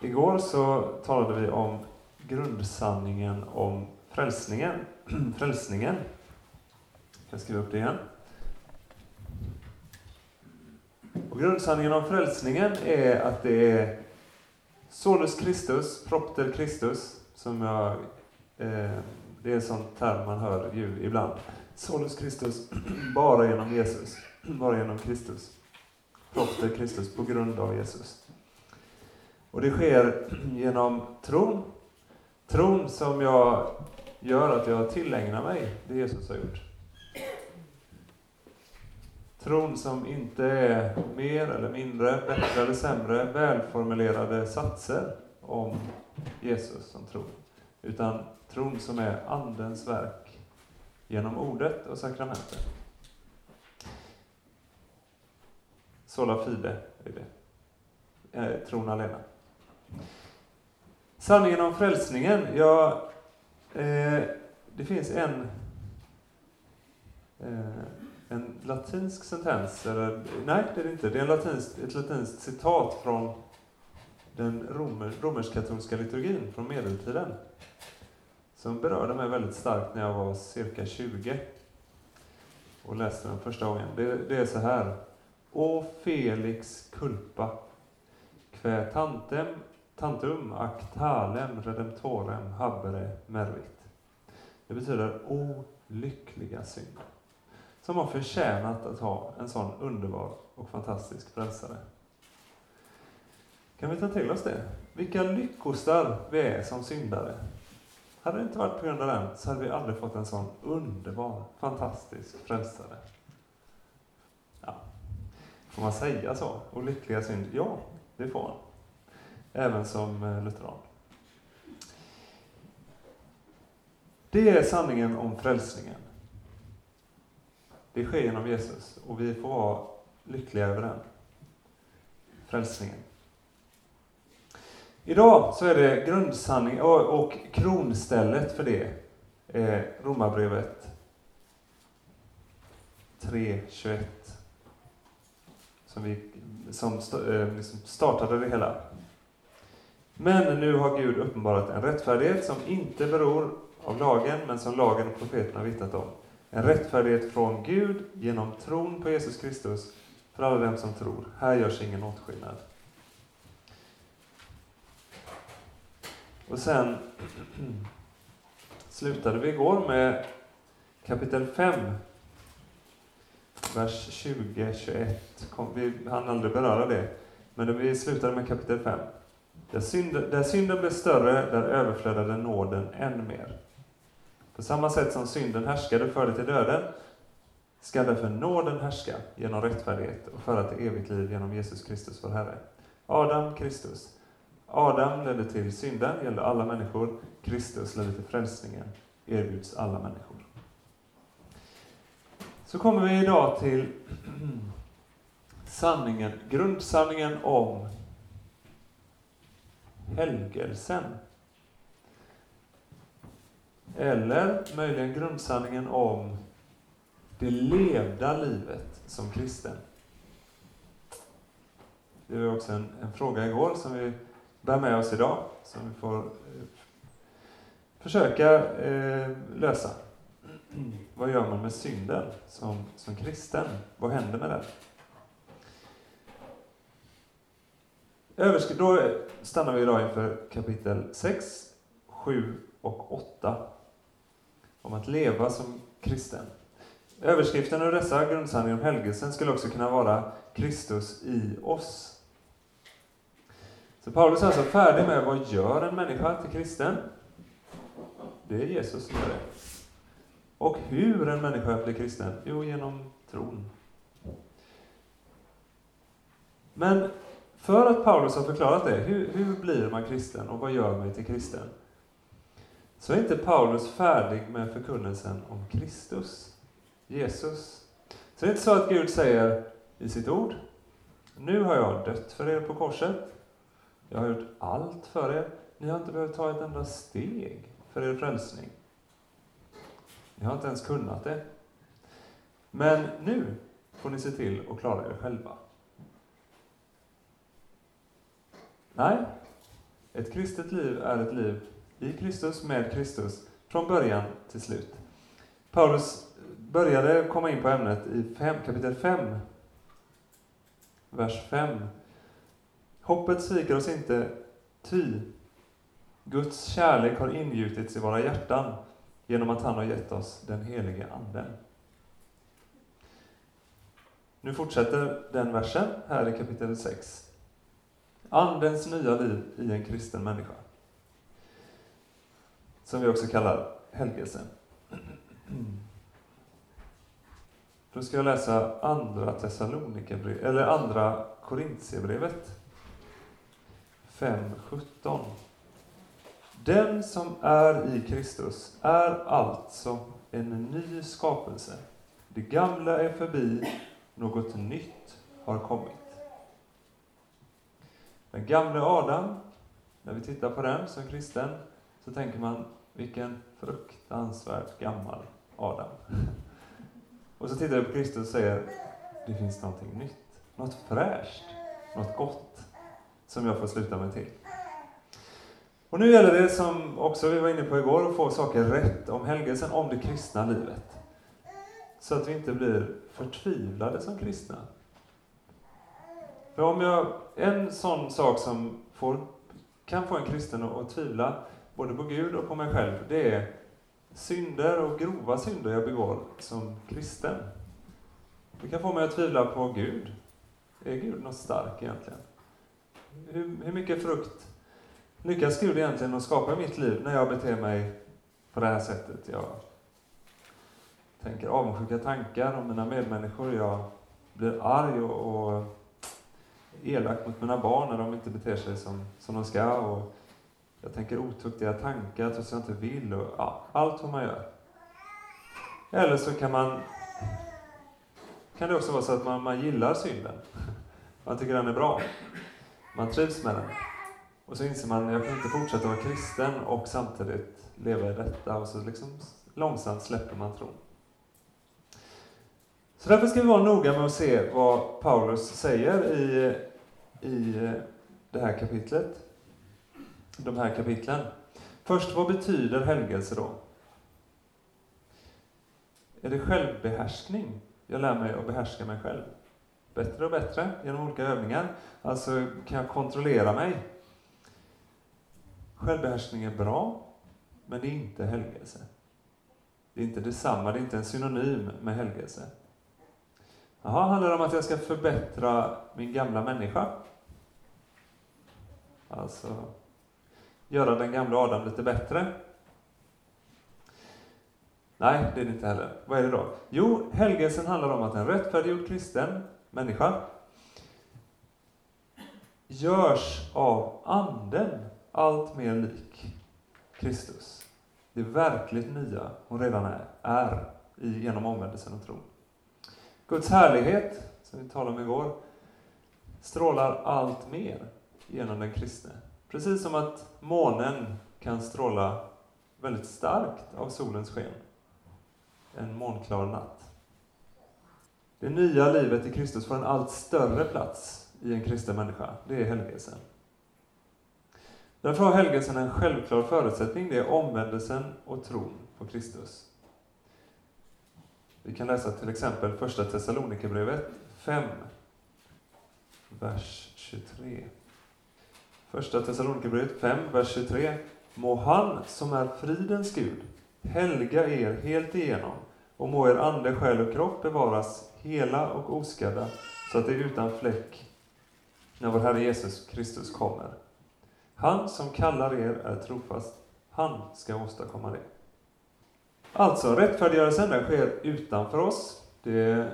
Igår så talade vi om grundsanningen om frälsningen. frälsningen. Jag kan skriva upp det igen. Och grundsanningen om frälsningen är att det är Solus Christus, propter Christus, som jag, eh, det är en sån term man hör ju ibland. Solus Christus, bara genom Jesus, bara genom Kristus. Propter Kristus, på grund av Jesus. Och det sker genom tron. Tron som jag gör att jag tillägnar mig det Jesus har gjort. Tron som inte är mer eller mindre, bättre eller sämre, välformulerade satser om Jesus som tro. Utan tron som är Andens verk genom ordet och sakramenten. Sola fide är det. Eh, tron alena. Sanningen om frälsningen, ja, eh, det finns en eh, en latinsk sentens, eller nej det är det inte, det är en latinsk, ett latinskt citat från den romer, romersk-katolska liturgin från medeltiden. Som berörde mig väldigt starkt när jag var cirka 20 och läste den första gången. Det, det är så här. Å Felix culpa, quae tantem, tantum act talem redemptorem habere mervit. Det betyder O lyckliga synd som har förtjänat att ha en sån underbar och fantastisk frälsare. Kan vi ta till oss det? Vilka lyckostar vi är som syndare. Hade det inte varit på grund av den så hade vi aldrig fått en sån underbar, fantastisk frälsare. Ja. Får man säga så? Och lyckliga synd? Ja, det får man. Även som eh, lutheran. Det är sanningen om frälsningen. Det sker genom Jesus och vi får vara lyckliga över den. Frälsningen. Idag så är det grundsanning och, kronstället för det är Romarbrevet 3.21 som, vi, som eh, liksom startade det hela. Men nu har Gud uppenbarat en rättfärdighet som inte beror av lagen, men som lagen och profeterna vittnat om. En rättfärdighet från Gud genom tron på Jesus Kristus för alla dem som tror. Här görs ingen åtskillnad. Och sen slutade vi igår med kapitel 5, vers 20-21. Vi hann aldrig beröra det, men vi slutade med kapitel 5. Där synden, där synden blev större, där överflödade nåden än mer. På samma sätt som synden härskade och förde till döden, skall därför nåden härska genom rättfärdighet och föra till evigt liv genom Jesus Kristus, vår Herre. Adam, Kristus. Adam ledde till synden, gällde alla människor. Kristus ledde till frälsningen, erbjuds alla människor. Så kommer vi idag till sanningen, grundsanningen om helgelsen. Eller möjligen grundsanningen om det levda livet som kristen. Det var också en, en fråga igår som vi bär med oss idag, som vi får eh, försöka eh, lösa. Vad gör man med synden som, som kristen? Vad händer med den? Då stannar vi idag inför kapitel 6, 7 och 8 om att leva som kristen. Överskriften av dessa grundsanningar om helgelsen skulle också kunna vara Kristus i oss. Så Paulus är alltså färdig med vad gör en människa till kristen? Det är Jesus som gör det. Och hur en människa blir kristen? Jo, genom tron. Men för att Paulus har förklarat det, hur, hur blir man kristen och vad gör mig till kristen? så är inte Paulus färdig med förkunnelsen om Kristus, Jesus. Så det är inte så att Gud säger i sitt ord, nu har jag dött för er på korset, jag har gjort allt för er, ni har inte behövt ta ett enda steg för er frälsning. Ni har inte ens kunnat det. Men nu får ni se till att klara er själva. Nej, Ett kristet liv är ett liv i Kristus, med Kristus, från början till slut. Paulus började komma in på ämnet i fem, kapitel 5, vers 5. Hoppet sviker oss inte, ty Guds kärlek har ingjutits i våra hjärtan genom att han har gett oss den helige Anden. Nu fortsätter den versen här i kapitel 6. Andens nya liv i en kristen människa. Som vi också kallar helgelsen. Då ska jag läsa andra Thessalonikerbrevet, eller andra Korintierbrevet 5.17. Den som är i Kristus är alltså en ny skapelse. Det gamla är förbi, något nytt har kommit. Den gamle Adam, när vi tittar på den som kristen, så tänker man vilken fruktansvärt gammal Adam. Och så tittar vi på Kristus och säger, det finns någonting nytt, något fräscht, något gott, som jag får sluta mig till. Och nu gäller det, som också vi var inne på igår, att få saker rätt om helgelsen, om det kristna livet. Så att vi inte blir förtvivlade som kristna. För om jag, en sån sak som får, kan få en kristen att tvivla, både på Gud och på mig själv, det är synder och grova synder jag begår som kristen. Det kan få mig att tvivla på Gud. Är Gud något stark egentligen? Hur, hur mycket frukt lyckas Gud egentligen att skapa i mitt liv när jag beter mig på det här sättet? Jag tänker avundsjuka tankar om mina medmänniskor. Jag blir arg och, och elak mot mina barn när de inte beter sig som, som de ska. Och jag tänker otuktiga tankar trots att jag inte vill. Och, ja, allt vad man gör. Eller så kan man kan det också vara så att man, man gillar synden. Man tycker den är bra. Man trivs med den. Och så inser man, jag kan inte fortsätta vara kristen och samtidigt leva i detta. Och så liksom långsamt släpper man tron. Så därför ska vi vara noga med att se vad Paulus säger i, i eh, det här kapitlet. De här kapitlen. Först, vad betyder helgelse då? Är det självbehärskning? Jag lär mig att behärska mig själv. Bättre och bättre genom olika övningar. Alltså, kan jag kontrollera mig? Självbehärskning är bra, men det är inte helgelse. Det är inte detsamma, det är inte en synonym med helgelse. Jaha, handlar det om att jag ska förbättra min gamla människa? Alltså, göra den gamla Adam lite bättre? Nej, det är det inte heller. Vad är det då? Jo, helgelsen handlar om att en rättfärdiggjord kristen människa görs av Anden allt mer lik Kristus. Det verkligt nya hon redan är, är genom omvändelsen och tron. Guds härlighet, som vi talade om igår, strålar allt mer genom den kristne. Precis som att månen kan stråla väldigt starkt av solens sken en månklar natt. Det nya livet i Kristus får en allt större plats i en kristen människa. Det är helgelsen. Därför har helgelsen en självklar förutsättning. Det är omvändelsen och tron på Kristus. Vi kan läsa till exempel första Thessalonikerbrevet 5, vers 23. Första Thessalonikerbrevet 5, vers 23. Må han som är fridens Gud helga er helt igenom och må er ande, själ och kropp bevaras hela och oskadda så att det är utan fläck när vår Herre Jesus Kristus kommer. Han som kallar er är trofast. Han ska åstadkomma det. Alltså, rättfärdiggörelsen den sker utanför oss. Det,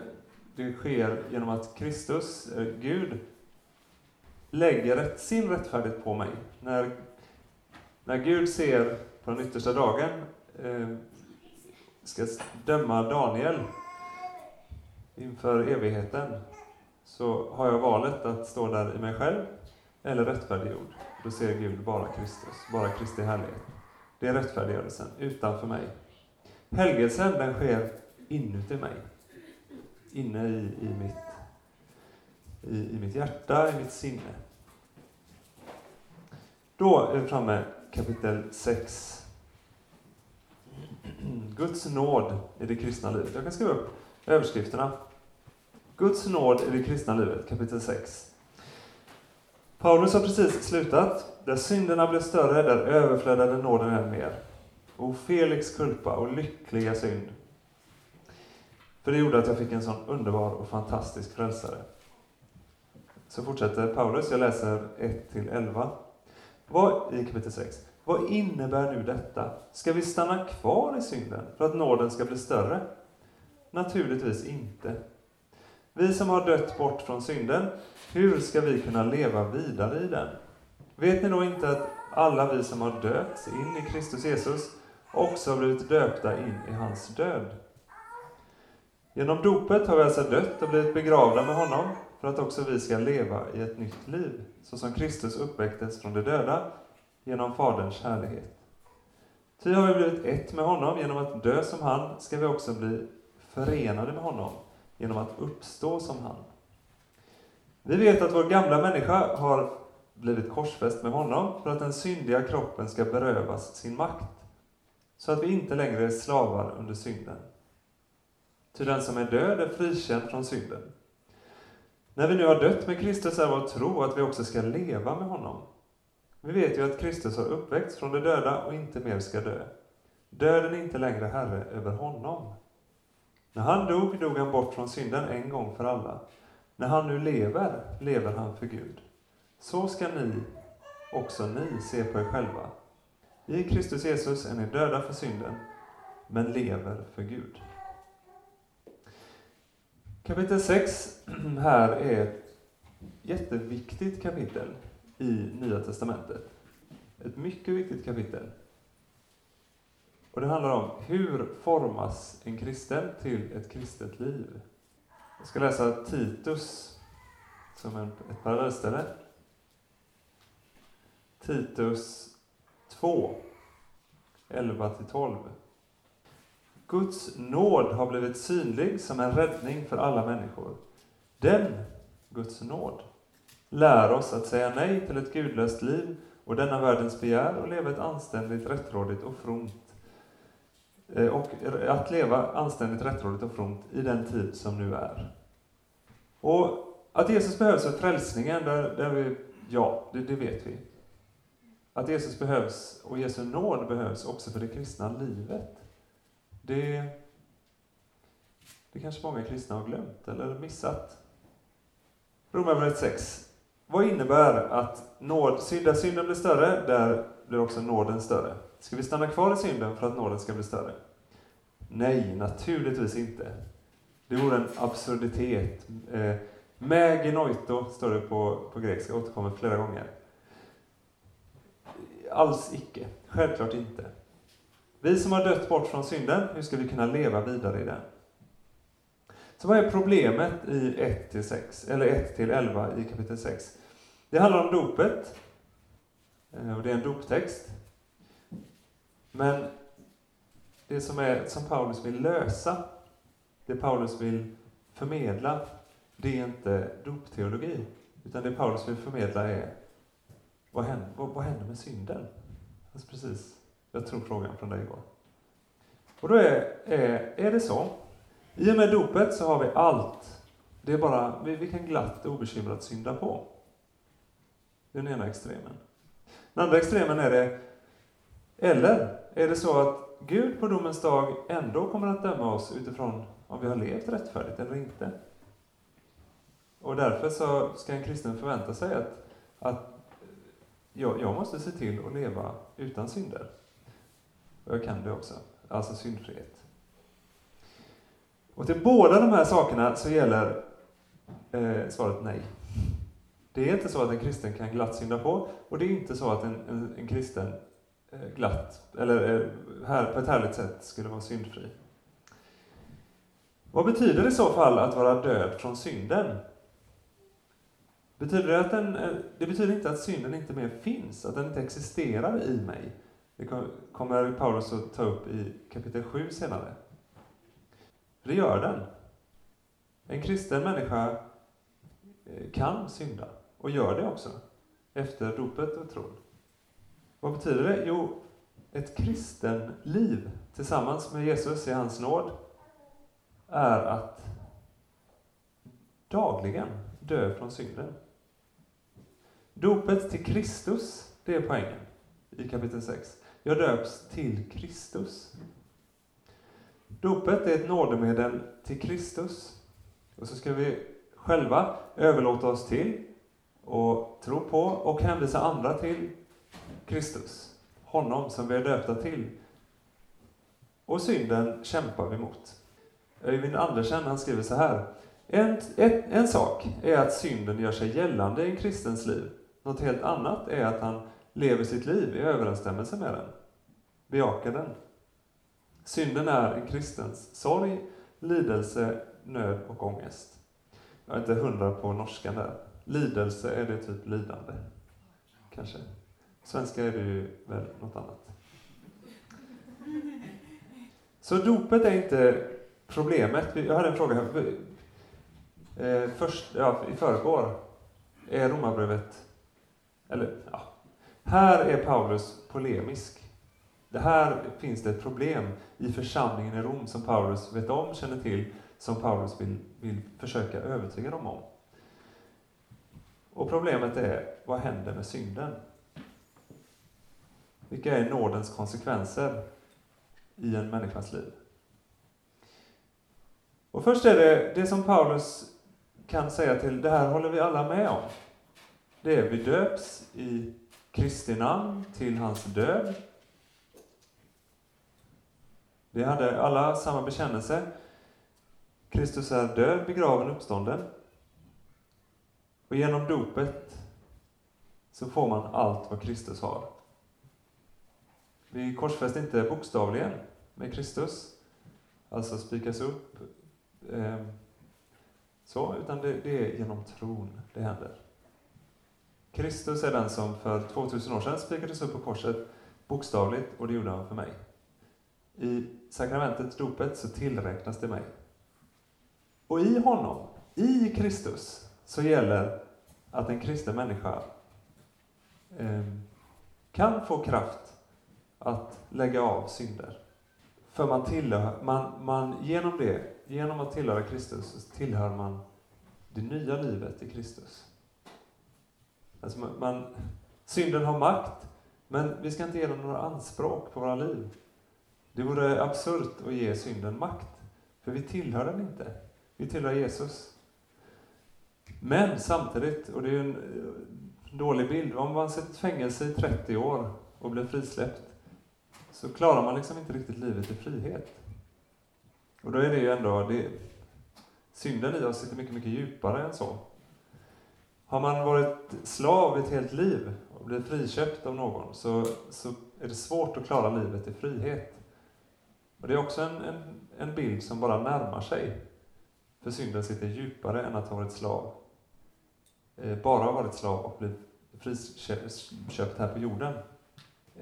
det sker genom att Kristus, eh, Gud, lägger sin rättfärdighet på mig. När, när Gud ser på den yttersta dagen, eh, ska döma Daniel inför evigheten, så har jag valet att stå där i mig själv eller rättfärdiggjord. Då ser Gud bara Kristus, bara Kristi härlighet. Det är rättfärdiggörelsen, utanför mig. Helgelsen, den sker inuti mig. Inne i, i, mitt, i, i mitt hjärta, i mitt sinne. Då är vi framme kapitel 6. Guds nåd i det kristna livet. Jag kan skriva upp överskrifterna. Guds nåd i det kristna livet, kapitel 6. Paulus har precis slutat. Där synderna blev större, där överflödade nåden än mer. O Felix kulpa och lyckliga synd. För det gjorde att jag fick en sån underbar och fantastisk frälsare. Så fortsätter Paulus, jag läser 1-11. Vad, I kapitel 6. Vad innebär nu detta? Ska vi stanna kvar i synden för att nåden ska bli större? Naturligtvis inte. Vi som har dött bort från synden, hur ska vi kunna leva vidare i den? Vet ni då inte att alla vi som har döpts in i Kristus Jesus också har blivit döpta in i hans död? Genom dopet har vi alltså dött och blivit begravda med honom för att också vi ska leva i ett nytt liv, så som Kristus uppväcktes från de döda genom Faderns härlighet. Ty har vi blivit ett med honom genom att dö som han, ska vi också bli förenade med honom genom att uppstå som han. Vi vet att vår gamla människa har blivit korsfäst med honom för att den syndiga kroppen ska berövas sin makt, så att vi inte längre är slavar under synden. Ty den som är död är frikänd från synden. När vi nu har dött med Kristus är vår tro att vi också ska leva med honom. Vi vet ju att Kristus har uppväckts från de döda och inte mer ska dö. Döden är inte längre herre över honom. När han dog, dog han bort från synden en gång för alla. När han nu lever, lever han för Gud. Så ska ni, också ni, se på er själva. I Kristus Jesus är ni döda för synden, men lever för Gud. Kapitel 6 här är ett jätteviktigt kapitel i Nya Testamentet. Ett mycket viktigt kapitel. Och det handlar om hur formas en kristen till ett kristet liv? Jag ska läsa Titus som en, ett parallellställe. Titus 2, 11-12. Guds nåd har blivit synlig som en räddning för alla människor. Den, Guds nåd, lär oss att säga nej till ett gudlöst liv och denna världens begär och leva ett anständigt, rättrådigt och fromt eh, och att leva anständigt, rättrådigt och fromt i den tid som nu är. Och att Jesus behövs för frälsningen, där, där vi, ja, det, det vet vi. Att Jesus behövs och Jesu nåd behövs också för det kristna livet. Det, det kanske många kristna har glömt eller missat. Romarbrevet 6. Vad innebär att nåd, där synden blir större, där blir också nåden större? Ska vi stanna kvar i synden för att nåden ska bli större? Nej, naturligtvis inte. Det vore en absurditet. Eh, Megenoito står det på, på grekiska, återkommer flera gånger. Alls icke. Självklart inte. Vi som har dött bort från synden, hur ska vi kunna leva vidare i den? Så vad är problemet i 1-6, eller 1-11 i kapitel 6? Det handlar om dopet, eh, och det är en doptext. Men det som, är, som Paulus vill lösa, det Paulus vill förmedla, det är inte dopteologi, utan det Paulus vill förmedla är vad händer, vad, vad händer med synden? Alltså precis jag tror frågan från dig var. Och då är, är, är det så. I och med dopet så har vi allt. Det är bara, vi, vi kan glatt och obekymrat synda på. Det är den ena extremen. Den andra extremen är det, eller är det så att Gud på domens dag ändå kommer att döma oss utifrån om vi har levt rättfärdigt eller inte? Och därför så ska en kristen förvänta sig att, att jag, jag måste se till att leva utan synder. Och jag kan det också. Alltså syndfrihet. Och till båda de här sakerna så gäller eh, svaret nej. Det är inte så att en kristen kan glatt synda på, och det är inte så att en, en, en kristen eh, glatt, eller eh, här, på ett härligt sätt, skulle vara syndfri. Vad betyder det i så fall att vara död från synden? Betyder det, att den, eh, det betyder inte att synden inte mer finns, att den inte existerar i mig. Det kommer Paulus att ta upp i kapitel 7 senare. Det gör den. En kristen människa eh, kan synda, och gör det också, efter dopet och tron. Vad betyder det? Jo, ett kristen liv tillsammans med Jesus i hans nåd är att dagligen dö från synden. Dopet till Kristus, det är poängen i kapitel 6. Jag döps till Kristus. Dopet är ett nådemedel till Kristus. Och så ska vi själva överlåta oss till och tro på och hänvisa andra till Kristus. Honom som vi är döpta till. Och synden kämpar vi mot. Öyvind Andersen han skriver så här. En, ett, en sak är att synden gör sig gällande i en kristens liv. Något helt annat är att han lever sitt liv i överensstämmelse med den. Bejakar den. Synden är en kristens sorg, lidelse, nöd och ångest. Jag är inte hundra på norskan där. Lidelse, är det typ lidande? Kanske. Svenska är det ju väl något annat. Så dopet är inte problemet. Jag hade en fråga här. Eh, först, ja, i förrgår är Romarbrevet, eller ja, här är Paulus polemisk. Det här finns det ett problem i församlingen i Rom som Paulus vet om, känner till, som Paulus vill, vill försöka övertyga dem om. Och problemet är, vad händer med synden? Vilka är nådens konsekvenser i en människas liv? Och först är det det som Paulus kan säga till, det här håller vi alla med om. Det är, vi döps i Kristi namn till hans död. Vi hade alla samma bekännelse. Kristus är död, begraven, uppstånden. Och genom dopet så får man allt vad Kristus har. Vi korsfästs inte bokstavligen med Kristus, alltså spikas upp, eh, så, utan det, det är genom tron det händer. Kristus är den som för 2000 år sedan spikades upp på korset bokstavligt och det gjorde han för mig. I sakramentet, dopet, så tillräknas det mig. Och i honom, i Kristus, så gäller att en kristen människa eh, kan få kraft att lägga av synder. För man tillhör, man, man, genom det, genom att tillhöra Kristus, så tillhör man det nya livet i Kristus. Alltså man, man, synden har makt, men vi ska inte ge den några anspråk på våra liv. Det vore absurt att ge synden makt, för vi tillhör den inte. Vi tillhör Jesus. Men samtidigt, och det är ju en eh, dålig bild, om man sitter i fängelse i 30 år och blir frisläppt, så klarar man liksom inte riktigt livet i frihet. Och då är det ju ändå, det, synden i oss sitter mycket, mycket djupare än så. Har man varit slav ett helt liv och blir friköpt av någon så, så är det svårt att klara livet i frihet. Och Det är också en, en, en bild som bara närmar sig. För synden sitter djupare än att ha varit slav. Eh, bara ha varit slav och blivit friköpt här på jorden.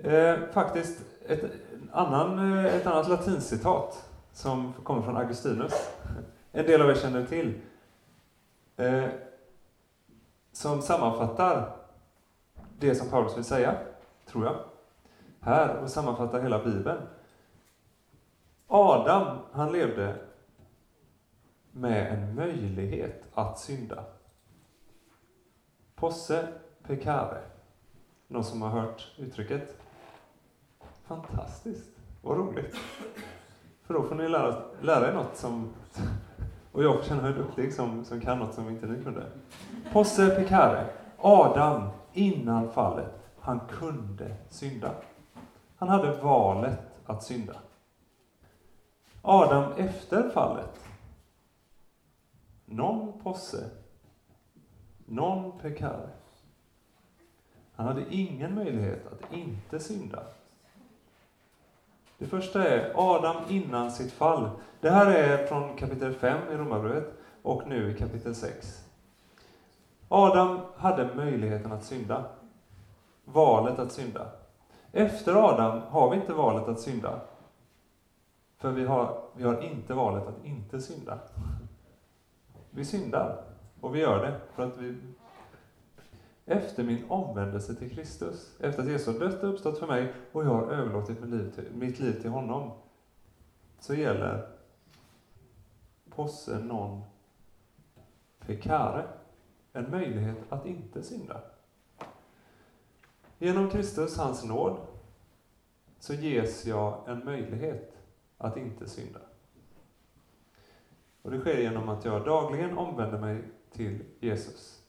Eh, faktiskt ett, annan, eh, ett annat latincitat som kommer från Augustinus. En del av er känner till. Eh, som sammanfattar det som Paulus vill säga, tror jag. Här, och sammanfattar hela Bibeln. Adam, han levde med en möjlighet att synda. Posse pecare. Någon som har hört uttrycket? Fantastiskt, vad roligt. För då får ni lära, lära er något som och jag får känna mig duktig som, som kan något som inte ni kunde. Posse Picare. Adam, innan fallet, han kunde synda. Han hade valet att synda. Adam efter fallet. Non posse. Non pecare. Han hade ingen möjlighet att inte synda. Det första är Adam innan sitt fall. Det här är från kapitel 5 i Romarbrevet och nu i kapitel 6. Adam hade möjligheten att synda. Valet att synda. Efter Adam har vi inte valet att synda. För vi har, vi har inte valet att inte synda. Vi syndar. Och vi gör det för att vi... efter min omvändelse till Kristus, efter att Jesus har dött och uppstått för mig och jag har överlåtit mitt liv till, mitt liv till honom, så gäller posse non pecare, en möjlighet att inte synda. Genom Kristus, hans nåd, så ges jag en möjlighet att inte synda. Och det sker genom att jag dagligen omvänder mig till Jesus.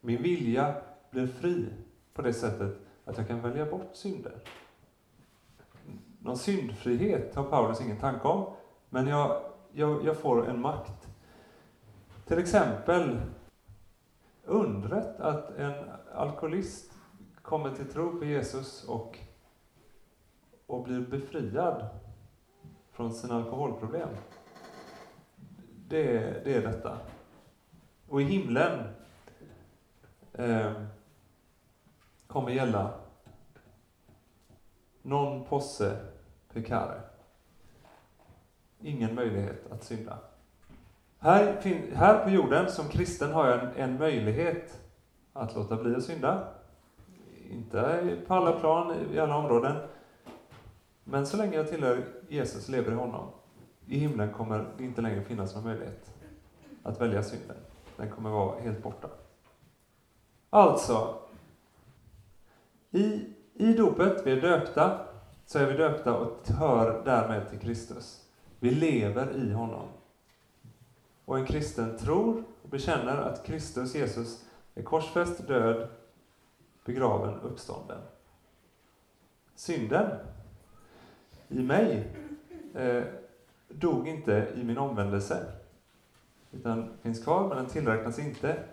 Min vilja blir fri på det sättet att jag kan välja bort synder. Någon syndfrihet har Paulus ingen tanke om, men jag, jag, jag får en makt. Till exempel undret att en alkoholist kommer till tro på Jesus och, och blir befriad från sina alkoholproblem. Det, det är detta. Och i himlen eh, kommer gälla non posse pecare. Ingen möjlighet att synda. Här, här på jorden, som kristen, har jag en, en möjlighet att låta bli att synda. Inte på alla plan, i alla områden. Men så länge jag tillhör Jesus, lever i honom, i himlen kommer det inte längre finnas någon möjlighet att välja synden. Den kommer vara helt borta. Alltså, i, i dopet, vi är döpta, så är vi döpta och hör därmed till Kristus. Vi lever i honom. Och en kristen tror och bekänner att Kristus, Jesus, är korsfäst, död, begraven, uppstånden. Synden i mig eh, dog inte i min omvändelse, utan finns kvar, men den tillräknas inte.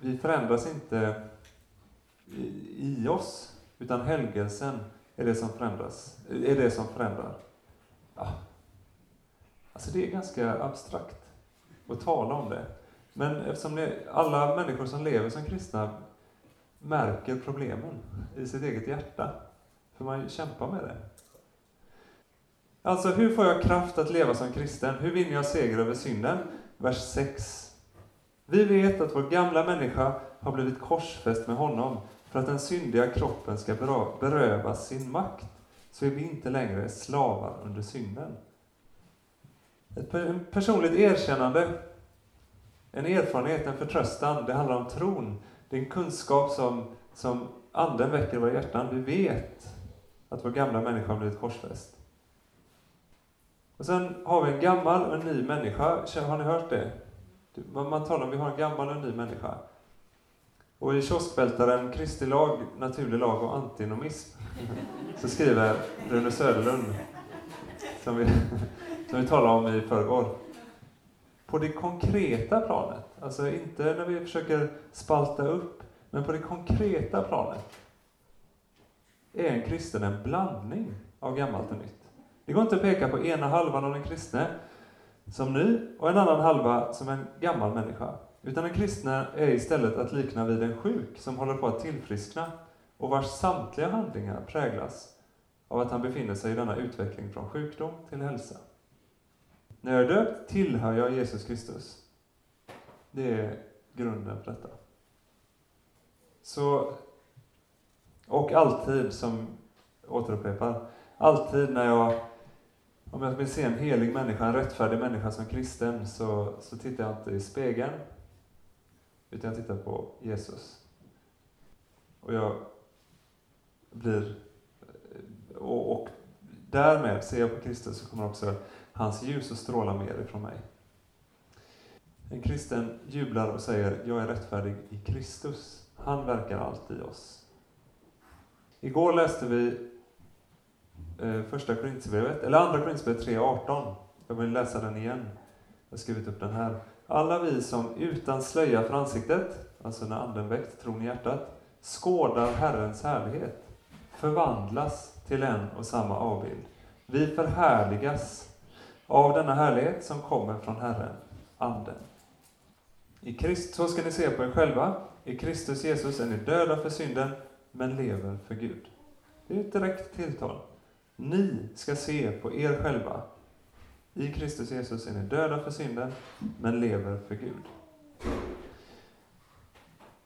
Vi förändras inte i, i oss, utan helgelsen är det som förändras, är det som förändrar. Alltså det är ganska abstrakt att tala om det. Men eftersom det, alla människor som lever som kristna märker problemen i sitt eget hjärta, för man kämpar med det. Alltså, hur får jag kraft att leva som kristen? Hur vinner jag seger över synden? Vers 6. Vi vet att vår gamla människa har blivit korsfäst med honom för att den syndiga kroppen ska berövas sin makt, så är vi inte längre slavar under synden. Ett personligt erkännande, en erfarenhet, en förtröstan, det handlar om tron. Det är en kunskap som, som Anden väcker i våra hjärtan. Vi vet att vår gamla människa har blivit korsfäst. Och sen har vi en gammal och en ny människa. Har ni hört det? Man talar om att vi har en gammal och en ny människa. Och i kioskvältaren Kristi lag, naturlig lag och antinomism så skriver Rune Söderlund, som vi, som vi talade om i förrgår. På det konkreta planet, alltså inte när vi försöker spalta upp, men på det konkreta planet är en kristen en blandning av gammalt och nytt. Det går inte att peka på ena halvan av den kristne som ny och en annan halva som en gammal människa. Utan den kristne är istället att likna vid en sjuk som håller på att tillfriskna och vars samtliga handlingar präglas av att han befinner sig i denna utveckling från sjukdom till hälsa. När jag är döpt tillhör jag Jesus Kristus. Det är grunden för detta. Så, och alltid, som återupprepar, alltid när jag om jag vill se en helig människa, en rättfärdig människa som kristen, så, så tittar jag inte i spegeln, utan jag tittar på Jesus. Och jag blir... Och, och därmed ser jag på Kristus så kommer också hans ljus att stråla mer ifrån mig. En kristen jublar och säger, jag är rättfärdig i Kristus. Han verkar allt i oss. Igår läste vi eh, första Korinthierbrevet, eller andra Korinthierbrevet 3.18. Jag vill läsa den igen. Jag har skrivit upp den här. Alla vi som utan slöja för ansiktet, alltså när anden väckt tron i hjärtat, skådar Herrens härlighet, förvandlas till en och samma avbild. Vi förhärligas av denna härlighet som kommer från Herren, Anden. I Krist, så ska ni se på er själva. I Kristus Jesus är ni döda för synden, men lever för Gud. Det är ett direkt tilltal. Ni ska se på er själva. I Kristus Jesus är ni döda för synden, men lever för Gud.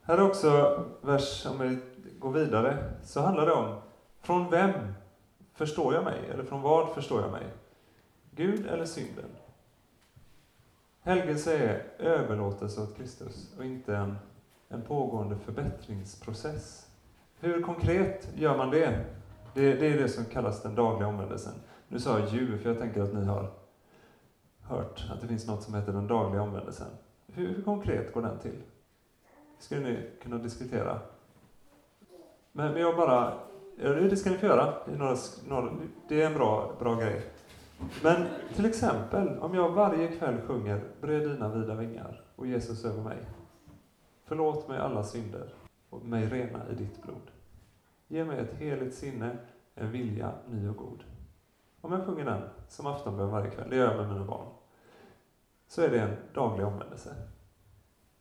Här är också vers, om vi går vidare, så handlar det om från vem förstår jag mig? Eller från vad förstår jag mig? Gud eller synden? Helgelse är överlåtelse åt Kristus och inte en, en pågående förbättringsprocess. Hur konkret gör man det? det? Det är det som kallas den dagliga omvändelsen. Nu sa jag ju, för jag tänker att ni har hört att det finns något som heter den dagliga omvändelsen. Hur, hur konkret går den till? Det skulle ni kunna diskutera. Men jag bara, det ska ni få göra. I några, några, det är en bra, bra grej. Men till exempel, om jag varje kväll sjunger Bred dina vida vingar och Jesus över mig. Förlåt mig alla synder och mig rena i ditt blod. Ge mig ett heligt sinne, en vilja ny och god. Om jag sjunger den som aftonbön varje kväll, det gör jag med mina barn, så är det en daglig omvändelse.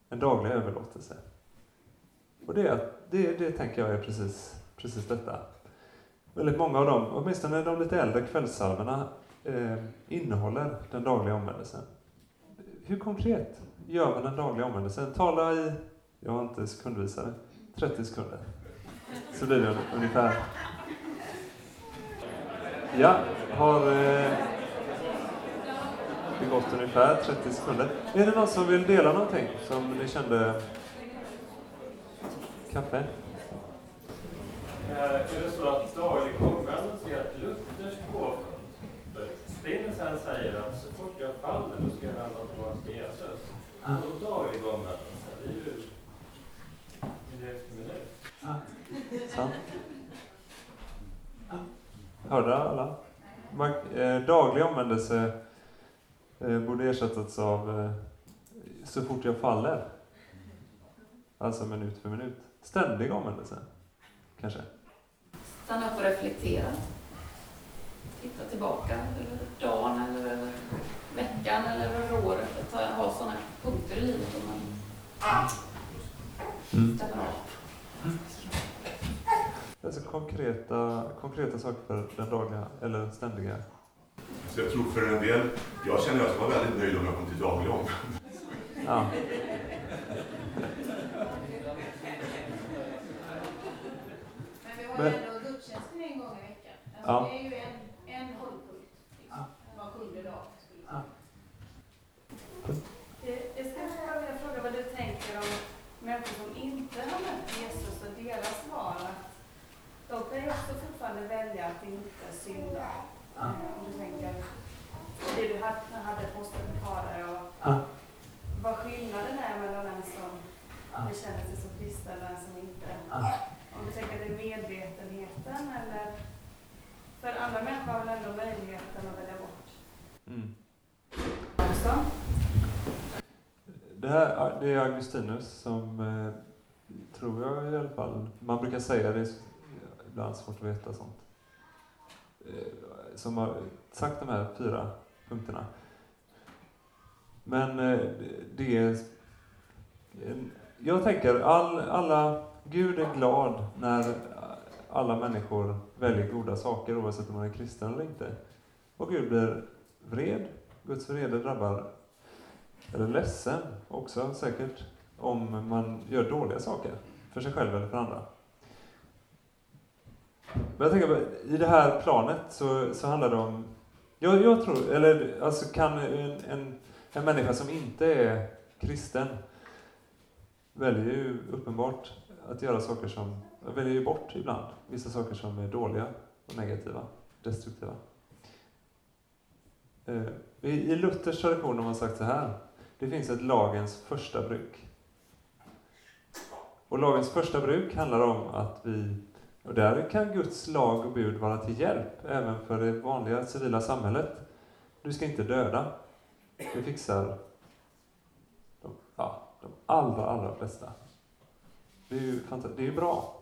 En daglig överlåtelse. Och det, det, det tänker jag är precis, precis detta. Väldigt många av dem, åtminstone de lite äldre kvällssalmerna, eh, innehåller den dagliga omvändelsen. Hur konkret gör man den dagliga omvändelsen? Tala i, jag har inte sekundvisare, 30 sekunder. Så blir det ungefär. Ja, har eh, det gått ungefär 30 sekunder. Är det någon som vill dela någonting som ni kände? Kaffe? Är det så att daglig omvändelse är ett lutherskt påfund? Stinsen säger att så fort jag faller då ska jag vända tillbaka till Jesus. Och daglig omvändelse, det är ju minut för minut. Sant. Hörde alla? Man, eh, daglig omvändelse eh, borde ersättas av eh, så fort jag faller. Alltså minut för minut. Ständig omvändelse, kanske. Stanna upp och reflektera. Titta tillbaka över dagen eller över veckan eller över året. Att ha sådana punkter i livet som man Mm. stämmer av. Alltså konkreta, konkreta saker för den dagliga, eller ständiga. Så jag tror för en del, jag känner att jag ska vara väldigt nöjd om jag kom till daglig om. Ja. Men vi har Men- ju ändå gudstjänsten en gång i veckan. Alltså Ja. Det är ju en, en hållpunkt. Liksom. Var sjunde dag. Skulle jag skulle bara vilja fråga vad du tänker om människor som inte har mött Jesus och deras val. Att de kan ju också fortfarande välja att inte synda. Eh, Om du tänker det du hade, hade apostelkarlar och Ja. vad skillnaden är mellan en som bekänner sig som kristen och en som inte. Om du tänker att det är medvetenheten eller för andra människor har väl ändå möjligheten att välja bort Mm. också. Det här det är Augustinus som, eh, tror jag i alla fall, man brukar säga det, är ibland svårt att veta sånt, eh, som har sagt de här fyra punkterna. Men eh, det är, jag tänker, all, alla, Gud är glad när alla människor väljer goda saker oavsett om man är kristen eller inte. Och Gud blir vred, Guds vrede drabbar eller ledsen också säkert, om man gör dåliga saker för sig själv eller för andra. Men jag tänker, på, i det här planet så, så handlar det om, jag, jag tror, eller alltså kan en, en, en människa som inte är kristen väljer ju uppenbart att göra saker som, väljer ju bort ibland vissa saker som är dåliga och negativa, destruktiva. Eh, I, Luthers tradition har man sagt så här, det finns ett lagens första bruk. Och lagens första bruk handlar om att vi, och där kan Guds lag och bud vara till hjälp även för det vanliga civila samhället. Du ska inte döda. Det fixar de, ja, de allra, allra flesta. Det är ju fanta- det är ju bra.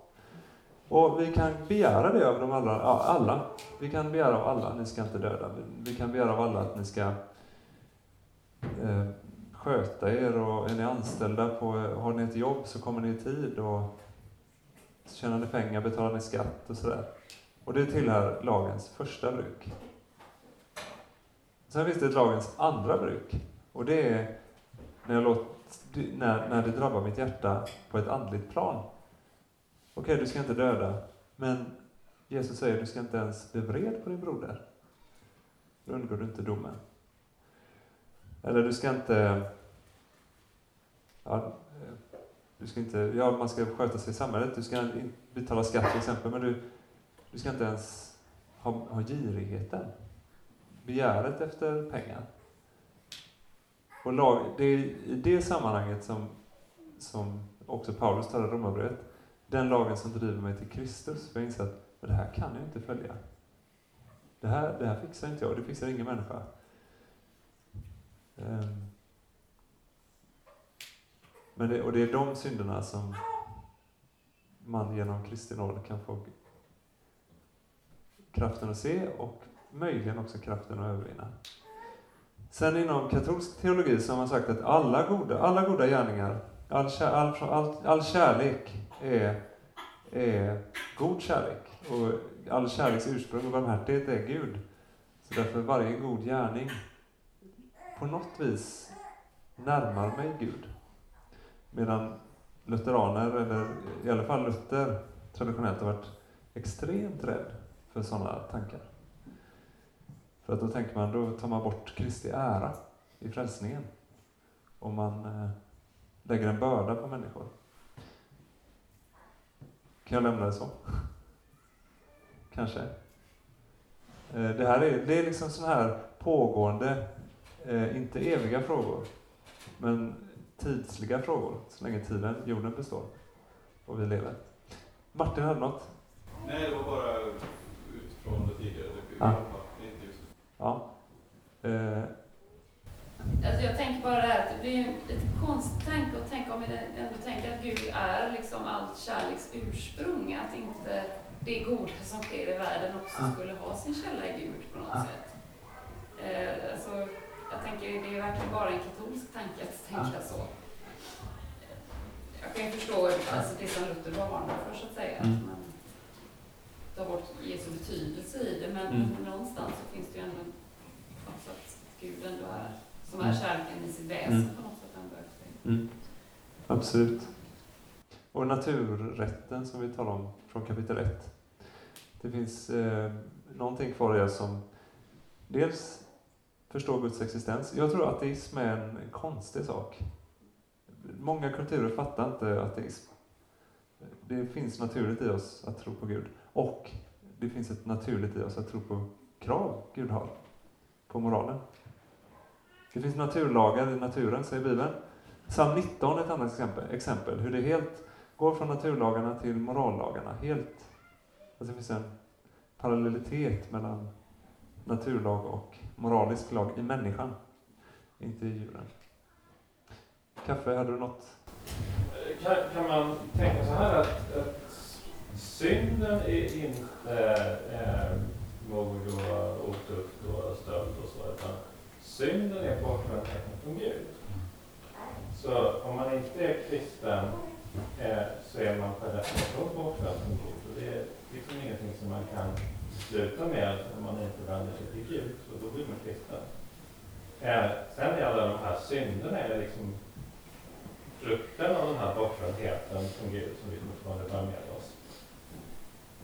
Och vi kan begära det av de alla, ja, alla. Vi kan begära av alla, ni ska inte döda. Vi- kan begära av alla att ni ska eh, sköta er och är ni anställda på, har ni ett jobb så kommer ni i tid och tjänar ni pengar betalar ni skatt och sådär. Och det tillhör lagens första bruk. Sen finns det ett lagens andra bruk och det är när jag låt, när, när det drabbar mitt hjärta på ett andligt plan. Okej, du ska inte döda, men Jesus säger du ska inte ens bli vred på din broder. Då undgår du inte domen. Eller du ska inte... Ja, du ska inte ja, man ska sköta sig i samhället. Du ska betala skatt till exempel, men du, du ska inte ens ha, ha girigheten. Begäret efter pengar. Och lag, det är i det sammanhanget som, som också Paulus talar i Romarbrevet. Den lagen som driver mig till Kristus. För jag inser att det här kan jag inte följa. Det här, det här fixar inte jag, det fixar ingen människa. Ehm. Men det, och det är de synderna som man genom Kristi nåd kan få kraften att se och möjligen också kraften att övervinna. Sen inom katolsk teologi så har man sagt att alla goda, alla goda gärningar, all, kär, all, all, all kärlek är, är god kärlek. Och all kärleks ursprung och barmhärtighet är Gud. Så därför varje god gärning på något vis närmar mig Gud. Medan lutheraner, eller i alla fall Luther, traditionellt har varit extremt rädd för sådana tankar. För att då tänker man, då tar man bort Kristi ära i frälsningen. Om man eh, lägger en börda på människor. Kan jag lämna det så? Kanske. Eh, det här är, det är liksom sådana här pågående, eh, inte eviga frågor, men tidsliga frågor, så länge tiden, jorden består och vi lever. Martin hade något? Nej, det var bara utifrån det tidigare. Det, Ja. Ja. Alltså jag tänker bara det här att det blir ett konstigt tanke att tänka om vi ändå tänker att Gud är liksom allt kärleks ursprung. Att inte det goda som sker i världen också Ja. skulle ha sin källa i Gud på något Ja. sätt. Eh, alltså, jag tänker det är verkligen bara en katolsk tanke att tänka så. Jag kan ju förstå alltså, det som Luther varnar för så att säga. Mm. Att man tar bort Jesu betydelse i det. Men Mm. någonstans så finns det ju ändå också att Gud ändå är som är Mm. kärleken i sitt väsen Mm. på något sätt ändå efter. Mm. Absolut. Och naturrätten som vi talar om från kapitel 1. Det finns eh, någonting kvar i oss som dels förstår Guds existens. Jag tror att ateism är en konstig sak. Många kulturer fattar inte ateism. Det finns naturligt i oss att tro på Gud. Och det finns ett naturligt i oss att tro på krav Gud har på moralen. Det finns naturlagar i naturen, säger Bibeln. Psalm 19 är ett annat exempel, exempel. Hur det helt går från naturlagarna till morallagarna. Helt. Alltså det finns en parallellitet mellan naturlag och moralisk lag i människan. Inte i djuren. Kaffe, hade du något? Kan, kan man tänka så här att, att synden är inte eh, mord och otukt och stöld och så, utan synden är bortvändheten från Gud. Så om man inte är kristen eh, så är man per definition bortvänd från Gud. Och det är liksom ingenting som man kan sluta med om man inte vänder sig till Gud, så då blir man kristen. Eh, sen är alla de här synderna är liksom frukten av den här bortvändheten från Gud som vi fortfarande bär med oss.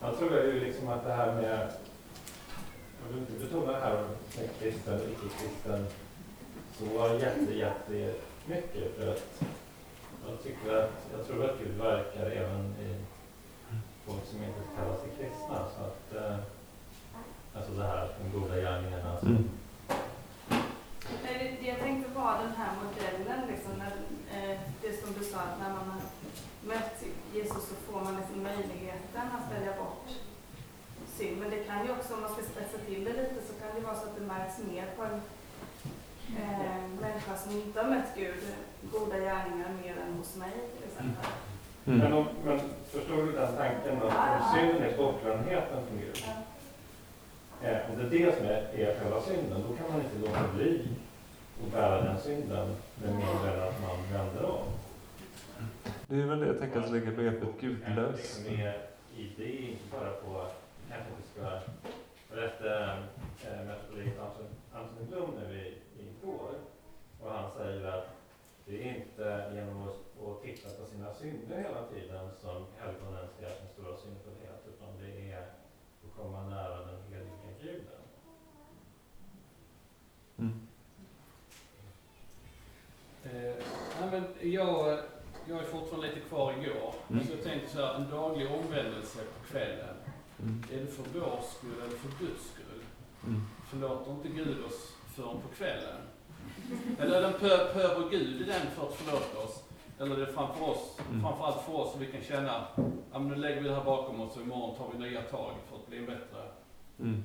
Man tror ju liksom att det här med, jag vill inte betona det här med kristen och icke-kristen så jätte, jätte mycket för att jag tycker att, jag tror att Gud verkar även i folk som inte kallar sig kristna. Så att, eh, alltså det här, de goda gärningarna. Mm. Det, det jag tänkte var den här modellen, liksom, när, eh, det som du sa, att när man har mött Jesus så får man liksom möjligheten att välja bort synd. Men det kan ju också, om man ska spetsa till det lite, så det märks mer på en eh, människa som inte har mött Gud, goda gärningar mer än hos mig till exempel. Mm. Men, om, men förstår du den tanken att om synden är bortvändheten från Gud, Ja. eh, om det är det som är, är själva synden, då kan man inte låta bli att bära den synden med mindre än att man vänder om. Det är väl det jag tänker att lägga begreppet gudlös. Som är i det, inte bara på, kanske inte ska berätta mötte Anton Andersson Blom nu i, i går. Och han säger att det är inte genom att, titta på sina synder hela tiden som helgonen ser sin stora syndfullhet, utan det är att komma nära den heliga guden. Mm. Eh, jag, jag är fortfarande lite kvar igår. Mm. Så jag tänkte så här, en daglig omvändelse på kvällen. Mm. Är det för vår skull eller för Guds skull? Mm. Förlåter inte Gud oss förrän på kvällen? Eller är den pö- behöver Gud i den för att förlåta oss? Eller är det framför oss, Mm. framförallt för oss, så vi kan känna, men nu lägger vi det här bakom oss och imorgon tar vi nya tag för att bli en bättre. Mm.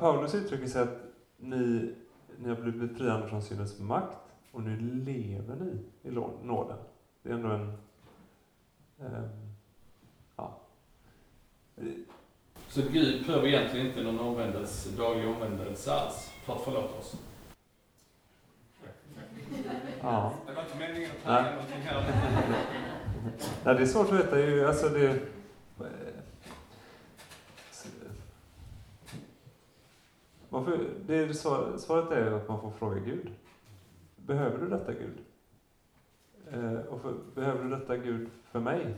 Paulus uttrycker sig att ni, ni har blivit befriade från syndens makt och nu lever ni i nåden. Det är ändå en... ehm, ja. Så Gud behöver egentligen inte någon omvändelse, daglig omvändelse alls för att förlåta oss. ja. Det var inte meningen att Nej. säga någonting här. Nej, det är svårt att veta. Ju, alltså det, varför, det är svaret är att man får fråga Gud. Behöver du detta Gud? Eh, och för, behöver du detta Gud för mig?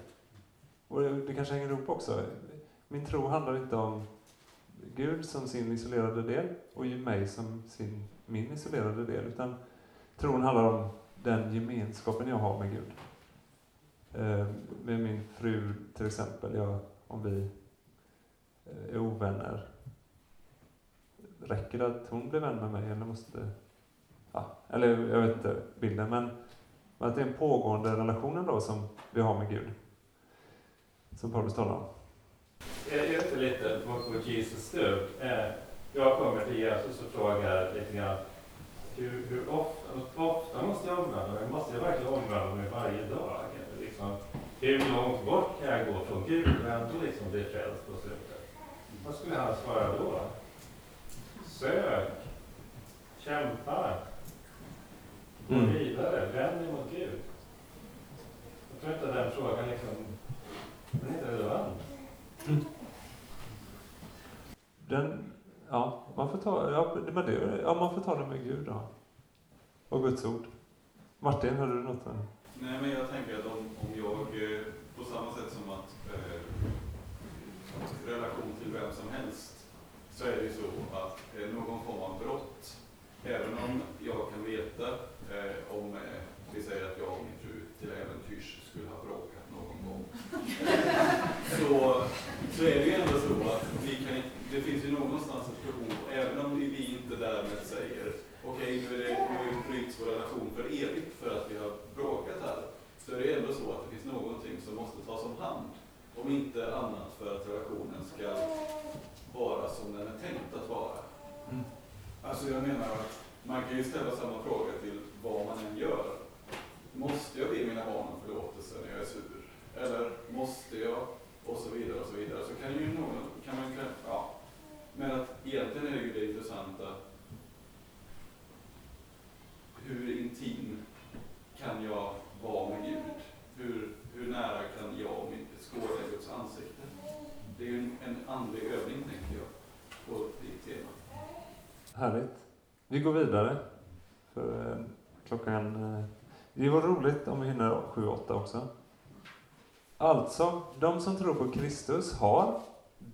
Och det, det kanske hänger ihop också. Min tro handlar inte om Gud som sin isolerade del och mig som sin, min isolerade del. Utan tron handlar om den gemenskapen jag har med Gud. Eh, med min fru till exempel, jag, om vi eh, är ovänner. Räcker det att hon blir vän med mig eller måste... Ja, eller jag vet inte bilden, men, men att det är en pågående relation ändå som vi har med Gud. Som Paulus talar om. Det inte lite what would Jesus do? Eh, Jag kommer till Jesus och frågar lite grann hur, hur ofta, ofta måste jag omvända mig? Måste jag verkligen omvända mig varje dag? Liksom, hur långt bort kan jag gå från Gud och ändå liksom bli frälst på slutet? Vad skulle han svara då? Sök, kämpa, gå Mm. vidare, vänd dig mot Gud. Jag tror inte den frågan liksom, den är inte relevant. Den, ja, man får ta, ja, men det, ja, man får ta det med Gud då. Och Guds ord. Martin, hade du något? Där? Nej, men jag tänker att om, om jag, eh, på samma sätt som att eh, relation till vem som helst, så är det ju så att eh, någon form av brott, även om jag kan veta eh, om, eh, vi säger att jag och min fru till äventyrs skulle ha bråkat någon gång, så, så är det ju ändå så att vi kan, inte- det finns ju någonstans ett behov, även om vi inte därmed säger okej, nu, är det, bryts vår relation för evigt för att vi har bråkat här, så är det ändå så att det finns någonting som måste tas om hand. Om inte annat för att relationen ska vara som den är tänkt att vara. Mm. Alltså jag menar att man kan ju ställa samma fråga till vad man än gör. Måste jag be mina barn om förlåtelse när jag är sur? Eller måste jag? Och så vidare och så vidare. Så kan ju någon, kan man kan, ja. Men att egentligen är det ju det intressanta. Hur intim kan jag vara med Gud? Hur, hur nära kan jag och mitt skåda Guds ansikte? Det är ju en, en andlig övning, tänker jag, på det temat. Härligt. Vi går vidare. För eh, klockan... Eh, det var roligt om vi hinner 7-8 också. Alltså, de som tror på Kristus har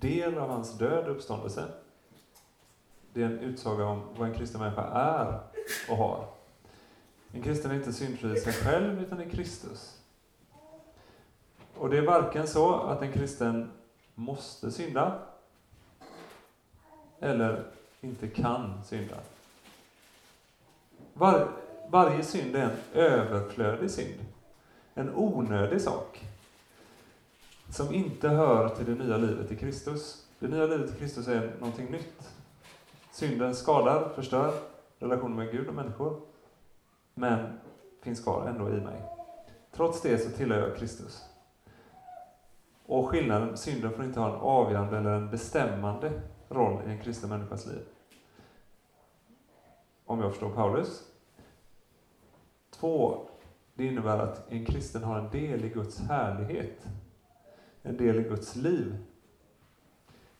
del av hans död och uppståndelse. Det är en utsaga om vad en kristen människa är och har. En kristen är inte syndfri i sig själv, utan i Kristus. Och det är varken så att en kristen måste synda, eller inte kan synda. Var, varje synd är en överflödig synd. En onödig sak. Som inte hör till det nya livet i Kristus. Det nya livet i Kristus är någonting nytt. Synden skadar, förstör relationen med Gud och människor. Men finns kvar ändå i mig. Trots det så tillhör jag Kristus. Och skillnaden, synden får inte ha en avgörande eller en bestämmande roll i en kristen människas liv. Om jag förstår Paulus. Två, det innebär att en kristen har en del i Guds härlighet. En del i Guds liv.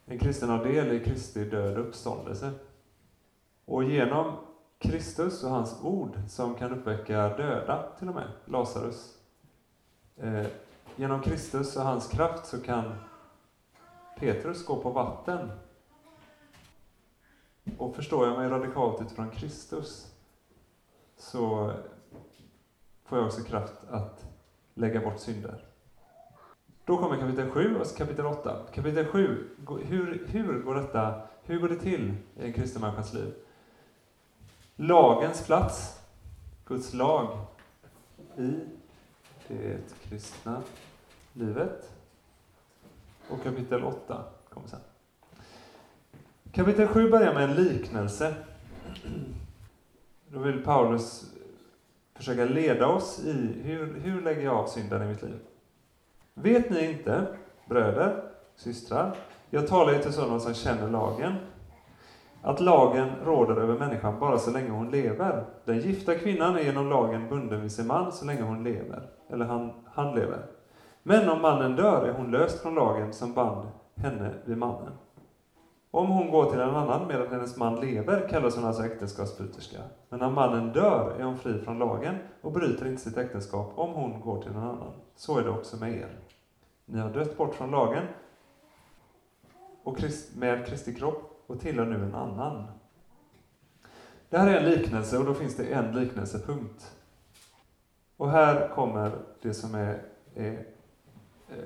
En kristen har del i Kristi död och uppståndelse. Och genom Kristus och hans ord som kan uppväcka döda till och med, Lazarus. Eh, genom Kristus och hans kraft så kan Petrus gå på vatten. Och förstår jag mig radikalt utifrån Kristus så får jag också kraft att lägga bort synder. Då kommer kapitel 7 och kapitel 8. Kapitel 7, hur, hur, går detta, hur går det till i en kristen människas liv? Lagens plats, Guds lag, i det kristna livet. Och kapitel 8 kommer sen. Kapitel 7 börjar med en liknelse. Då vill Paulus försöka leda oss i hur, hur lägger jag av synden i mitt liv? Vet ni inte, bröder, systrar, jag talar ju till sådana som känner lagen, att lagen råder över människan bara så länge hon lever. Den gifta kvinnan är genom lagen bunden vid sin man så länge hon lever, eller han, han lever. Men om mannen dör är hon löst från lagen som band henne vid mannen. Om hon går till en annan medan hennes man lever kallas hon alltså äktenskapsbryterska. Men när mannen dör är hon fri från lagen och bryter inte sitt äktenskap om hon går till en annan. Så är det också med er. Ni har dött bort från lagen och med Kristi kropp och tillhör nu en annan. Det här är en liknelse och då finns det en liknelsepunkt. Och här kommer det som är, är eh,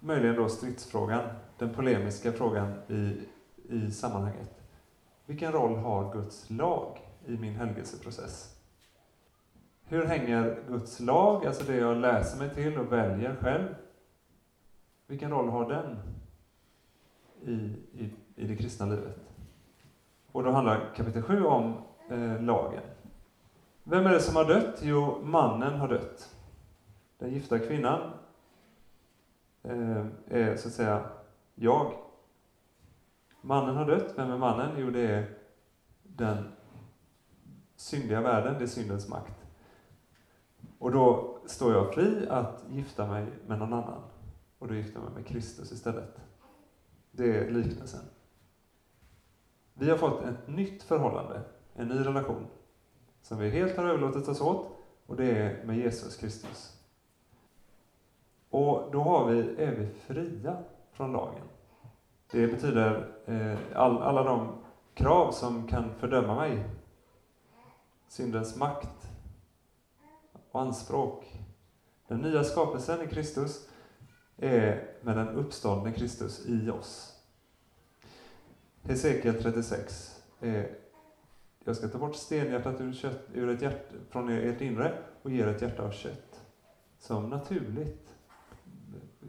möjligen då stridsfrågan, den polemiska frågan i, i sammanhanget. Vilken roll har Guds lag i min helgelseprocess? Hur hänger Guds lag, alltså det jag läser mig till och väljer själv, vilken roll har den i, i, i det kristna livet? Och då handlar kapitel 7 om eh, lagen. Vem är det som har dött? Jo, mannen har dött. Den gifta kvinnan eh, är så att säga jag. Mannen har dött. Vem är mannen? Jo, det är den syndiga världen, det är syndens makt. Och då står jag fri att gifta mig med någon annan. Och då gifter jag mig med Kristus istället. Det är liknelsen. Vi har fått ett nytt förhållande, en ny relation, som vi helt har överlåtit oss åt, och det är med Jesus Kristus. Och då har vi, är vi fria från lagen. Det betyder eh, all, alla de krav som kan fördöma mig. Syndens makt och anspråk. Den nya skapelsen i Kristus är med den uppståndne Kristus i oss. Hesekiel 36 är jag ska ta bort stenhjärtat ur, kött, ur ett hjärta, från ert inre och ge er ett hjärta av kött. Som naturligt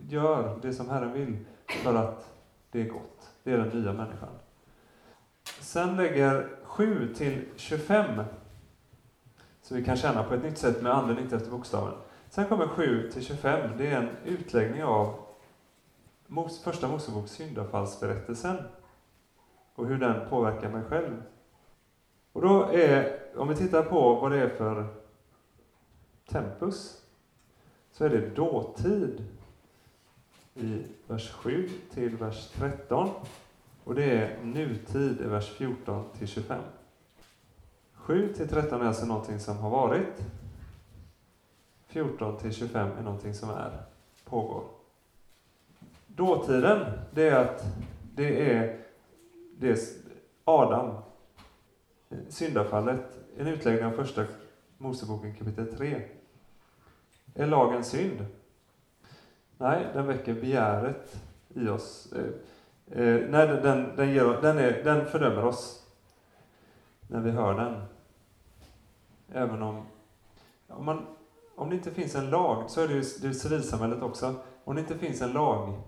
gör det som Herren vill för att det är gott. Det är den nya människan. Sen lägger 7 till 25, så vi kan känna på ett nytt sätt med anden, inte efter bokstaven. Sen kommer 7 till 25, det är en utläggning av första Moseboks syndafallsberättelsen och hur den påverkar mig själv. Och då är, om vi tittar på vad det är för tempus, så är det dåtid i vers 7 till vers 13. Och det är nutid i vers 14 till 25. 7 till 13 är alltså någonting som har varit. 14 till 25 är någonting som är, pågår. Dåtiden, det är att det är, det är Adam, syndafallet, en utläggning av första Moseboken kapitel 3. Är lagen synd? Nej, den väcker begäret i oss. Eh, eh nej, den, den, ger, den, är, den fördömer oss när vi hör den. Även om, om, man, om det inte finns en lag, så är det ju det är civilsamhället också. Om det inte finns en lag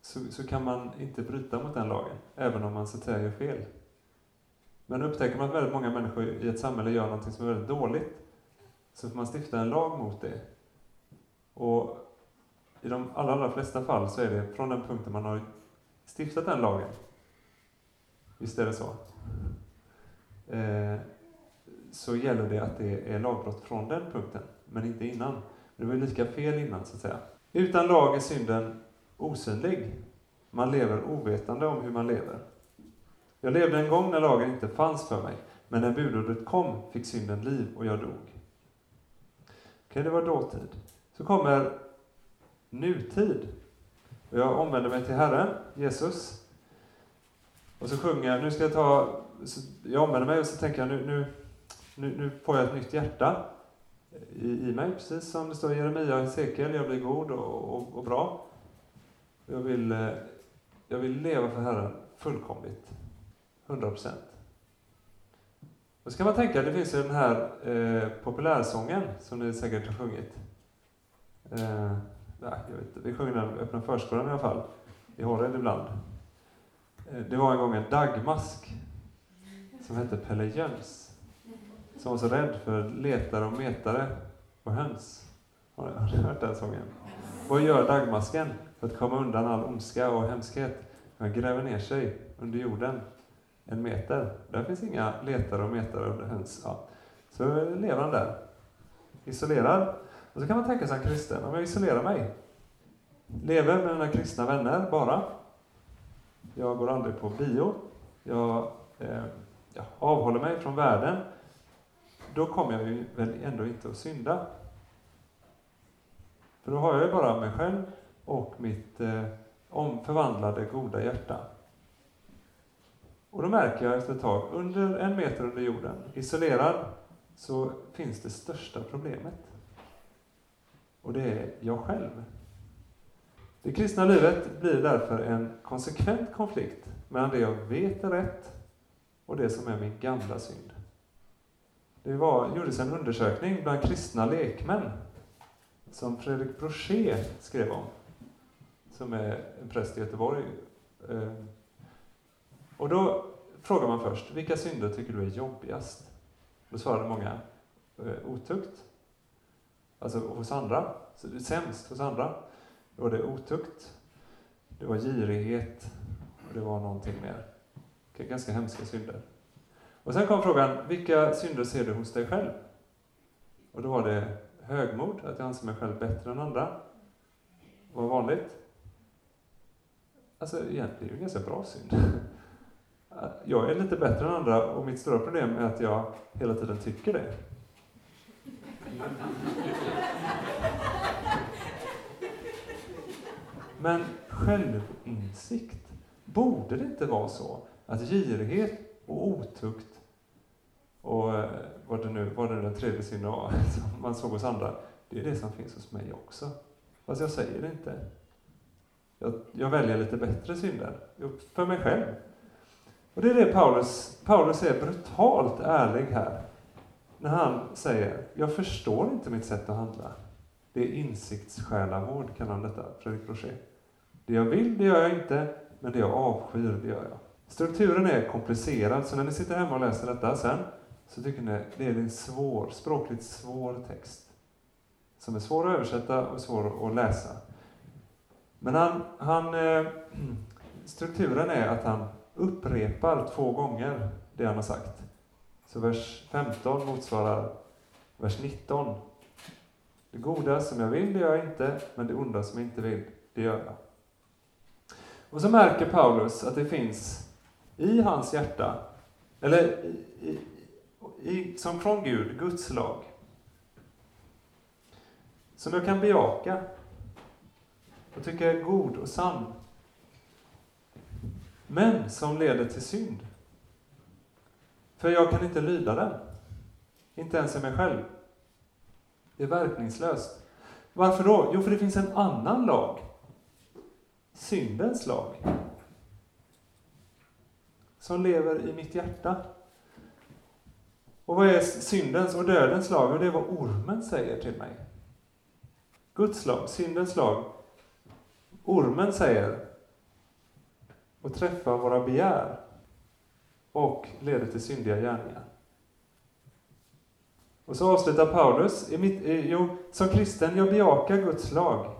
så, så kan man inte bryta mot den lagen, även om man så att säga gör fel. Men upptäcker man att väldigt många människor i ett samhälle gör någonting som är väldigt dåligt, så får man stifta en lag mot det. Och i de allra, allra flesta fall så är det från den punkten man har stiftat den lagen. Visst är det så? Eh, så gäller det att det är lagbrott från den punkten, men inte innan. Det var ju lika fel innan, så att säga. Utan lag är synden osynlig. Man lever ovetande om hur man lever. Jag levde en gång när lagen inte fanns för mig, men när budordet kom fick synden liv och jag dog. Okej, det var dåtid. Så kommer nutid. Och jag omvänder mig till Herren, Jesus. Och så sjunger jag, nu ska jag ta, jag omvänder mig och så tänker jag nu, nu, nu, nu får jag ett nytt hjärta. i, i mig, precis som det står i Jeremia och Hesekiel. Jag blir god och, och, och bra. Jag vill, eh, jag vill leva för Herren fullkomligt. 100 procent. Och så kan man tänka, det finns ju den här eh, populärsången som ni säkert har sjungit. Eh, nej, jag vet inte. Vi sjöng den öppna förskolan i alla fall. I Horred ibland. Eh, det var en gång en dagmask som hette Pelle Jöns. Som var så rädd för letare och metare och höns. Har ni, har ni hört den sången? Vad gör dagmasken för att komma undan all ondska och hemskhet? Han gräver ner sig under jorden en meter. Där finns inga letare och metare och höns. Ja. Så lever han där, isolerad. Och så kan man tänka sig en kristen, om jag isolerar mig, lever med mina kristna vänner bara. Jag går aldrig på bio. Jag, eh, jag avhåller mig från världen. Då kommer jag ju väl ändå inte att synda. För då har jag ju bara mig själv och mitt eh, omförvandlade goda hjärta. Och då märker jag efter ett tag, under en meter under jorden, isolerad, så finns det största problemet. Och det är jag själv. Det kristna livet blir därför en konsekvent konflikt mellan det jag vet är rätt och det som är min gamla synd. Det var, gjordes en undersökning bland kristna lekmän som Fredrik Brochet skrev om, som är en präst i Göteborg. Eh, och då frågar man först, vilka synder tycker du är jobbigast? Då svarade många, eh, otukt. Alltså hos andra, så det är sämst hos andra. Då var det otukt, det var girighet och det var någonting mer. Ganska hemska synder. Och sen kom frågan, vilka synder ser du hos dig själv? Och då var det högmod, att jag anser mig själv bättre än andra. Vad vanligt? Alltså egentligen är det ju en ganska bra synd. Jag är lite bättre än andra och mitt stora problem är att jag hela tiden tycker det. Men självinsikt, borde det inte vara så att girighet och otukt och eh, vad det nu, vad det den tredje synden var, som man såg hos andra, det är det som finns hos mig också. Fast jag säger det inte. Jag, jag väljer lite bättre synder, för mig själv. Och det är det Paulus, Paulus är brutalt ärlig här. När han säger, jag förstår inte mitt sätt att handla. Det är insiktssjälavård, kallar han detta, Fredrik Rocher. Det jag vill, det gör jag inte, men det jag avskyr, det gör jag. Strukturen är komplicerad, så när ni sitter hemma och läser detta sen, så tycker ni det är en svår, språkligt svår text. Som är svår att översätta och svår att läsa. Men han, han, eh, strukturen är att han upprepar två gånger det han har sagt. Så vers 15 motsvarar vers 19. Det goda som jag vill, det gör jag inte, men det onda som jag inte vill, det gör jag. Och så märker Paulus att det finns i hans hjärta, eller i, i, som från Gud, Guds lag, som jag kan bejaka och tycka är god och sann men som leder till synd. För jag kan inte lyda den. Inte ens i mig själv. Det är verkningslöst. Varför då? Jo, för det finns en annan lag. Syndens lag. Som lever i mitt hjärta. Och vad är syndens och dödens lag? Och det är vad ormen säger till mig. Guds lag, syndens lag. Ormen säger, och träffar våra begär och leder till syndiga gärningar. Och så avslutar Paulus, i mitt, jo, som kristen, jag bejakar Guds lag,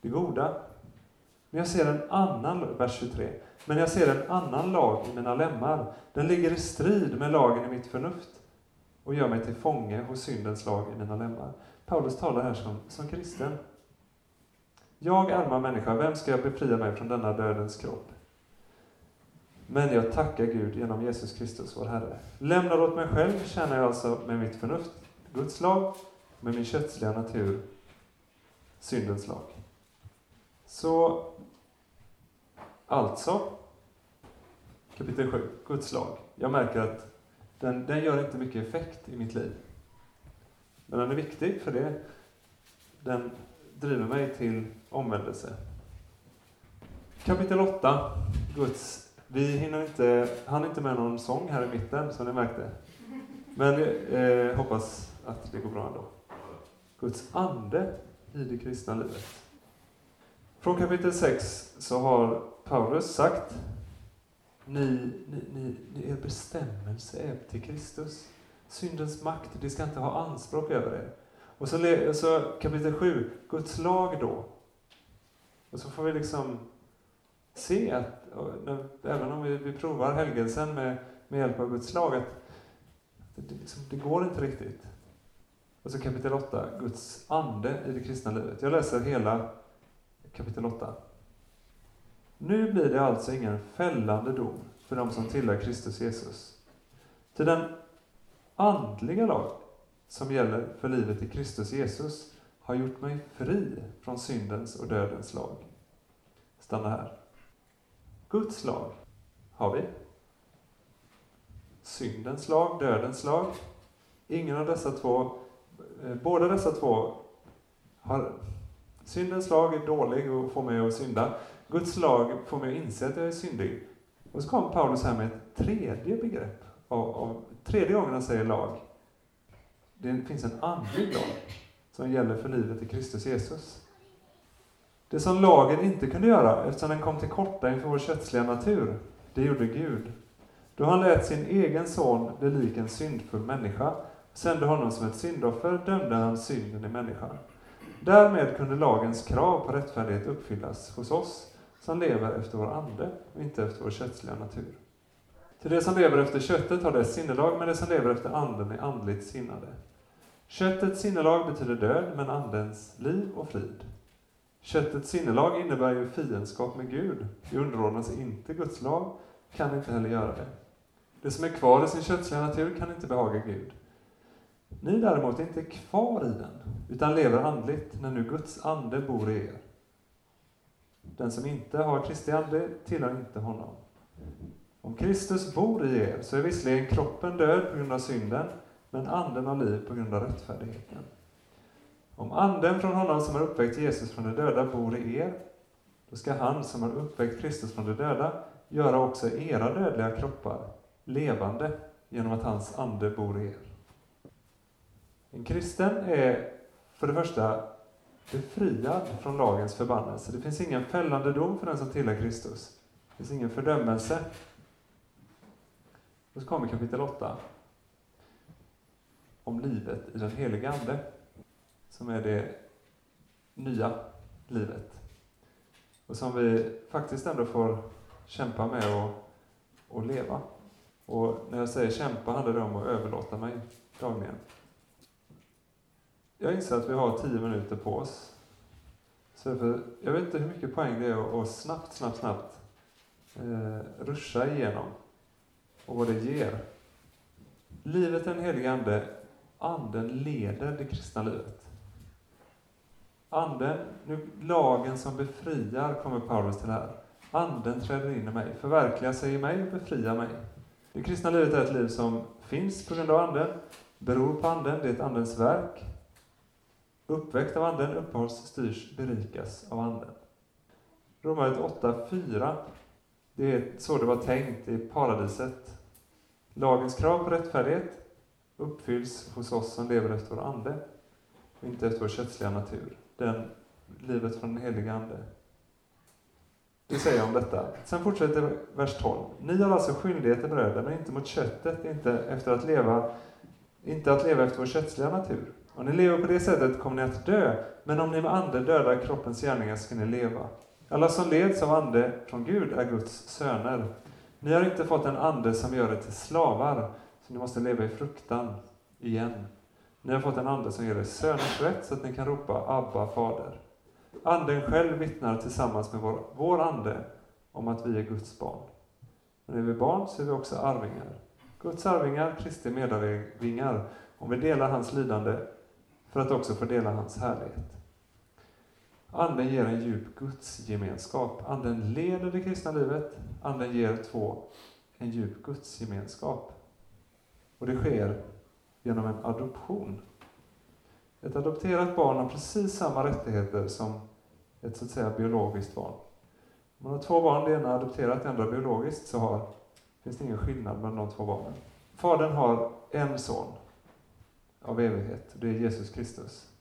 det goda. Men jag ser en annan, vers 23, men jag ser en annan lag i mina lemmar. Den ligger i strid med lagen i mitt förnuft och gör mig till fånge hos syndens lag i mina lemmar. Paulus talar här som, som kristen. Jag, arma människa, vem ska jag befria mig från denna dödens kropp? Men jag tackar Gud genom Jesus Kristus, vår Herre. Lämnad åt mig själv tjänar jag alltså med mitt förnuft Guds lag, med min kötsliga natur syndens lag. Så, alltså, kapitel 7, Guds lag. Jag märker att den, den gör inte mycket effekt i mitt liv. Men den är viktig för det. Den driver mig till omvändelse. Kapitel 8, Guds... Vi hinner inte, han inte med någon sång här i mitten, som ni märkte. Men eh, hoppas att det går bra ändå. Guds ande i det kristna livet. Från kapitel 6 så har Paulus sagt ni, ni, ni, ni, er bestämmelse är till Kristus. Syndens makt, det ska inte ha anspråk över er. Och så, så kapitel 7, Guds lag då. Och så får vi liksom se att, även om vi, vi provar helgelsen med, med hjälp av Guds lag, att det, liksom, det går inte riktigt. Och så kapitel 8, Guds ande i det kristna livet. Jag läser hela kapitel 8. Nu blir det alltså ingen fällande dom för dem som tillhör Kristus Jesus. Till den andliga lag som gäller för livet i Kristus Jesus har gjort mig fri från syndens och dödens lag. Stanna här. Guds lag har vi. Syndens lag, dödens lag. Ingen av dessa två, eh, båda dessa två har Syndens lag är dålig och får mig att synda. Guds lag får mig att inse att jag är syndig. Och så kom Paulus här med ett tredje begrepp. Av, av, tredje gången han säger lag. Det finns en andlig lag som gäller för livet i Kristus Jesus. Det som lagen inte kunde göra, eftersom den kom till korta inför vår kötsliga natur, det gjorde Gud. Då han lät sin egen son bli lik en syndfull människa, sände honom som ett syndoffer, dömde han synden i människan. Därmed kunde lagens krav på rättfärdighet uppfyllas hos oss som lever efter vår ande och inte efter vår kötsliga natur. Till det som lever efter köttet har dess sinnelag, men det som lever efter anden är andligt sinnade. Köttets sinnelag betyder död, men andens liv och frid. Köttets sinnelag innebär ju fiendskap med Gud. Det underordnas inte Guds lag, kan inte heller göra det. Det som är kvar i sin kötsliga natur kan inte behaga Gud. Ni däremot är inte kvar i den, utan lever andligt när nu Guds ande bor i er. Den som inte har Kristi ande tillhör inte honom. Om Kristus bor i er så är visserligen kroppen död på grund av synden, men anden har liv på grund av rättfärdigheten. Om anden från honom som har uppväckt Jesus från de döda bor i er, då ska han som har uppväckt Kristus från de döda göra också era dödliga kroppar levande genom att hans ande bor i er. En kristen är för det första befriad från lagens förbannelse. Det finns ingen fällande dom för den som tillhör Kristus. Det finns ingen fördömelse. Och så kommer kapitel 8 om livet i den heliga Ande, som är det nya livet. Och som vi faktiskt ändå får kämpa med och, och leva. Och när jag säger kämpa handlar det om att överlåta mig dagligen. Jag inser att vi har tio minuter på oss. Så för, jag vet inte hur mycket poäng det är att snabbt, snabbt, snabbt eh, ruscha igenom och vad det ger. Livet i den helige Ande, Anden leder det kristna livet. Anden, nu lagen som befriar, kommer Paulus till här. Anden träder in i mig, förverkligar sig i mig och befriar mig. Det kristna livet är ett liv som finns på grund av Anden, beror på Anden, det är ett Andens verk. Uppväckt av Anden, uppehålls, styrs, berikas av Anden. Romarbrevet 8.4, det är så det var tänkt i paradiset. Lagens krav på rättfärdighet uppfylls hos oss som lever efter vår Ande, och inte efter vår kötsliga natur. Den livet från den helige Ande. Det säger jag om detta. Sen fortsätter vers 12. Ni har alltså skyldigheter bröder, men inte mot köttet, inte efter att leva, inte att leva efter vår kötsliga natur. Om ni lever på det sättet kommer ni att dö, men om ni med ande dödar kroppens gärningar ska ni leva. Alla som leds av ande från Gud är Guds söner. Ni har inte fått en ande som gör er till slavar, så ni måste leva i fruktan igen. Ni har fått en ande som ger er söners rätt, så att ni kan ropa Abba, Fader. Anden själv vittnar tillsammans med vår, vår ande om att vi är Guds barn. Men är vi barn så är vi också arvingar. Guds arvingar, Kristi medarvingar, om vi delar hans lidande för att också få dela hans härlighet. Anden ger en djup gudsgemenskap. Anden leder det kristna livet. Anden ger två, en djup gudsgemenskap. Och det sker genom en adoption. Ett adopterat barn har precis samma rättigheter som ett så att säga biologiskt barn. Om man har två barn, det ena adopterat, det andra biologiskt, så har, finns det ingen skillnad mellan de två barnen. Fadern har en son av evighet, det är Jesus Kristus.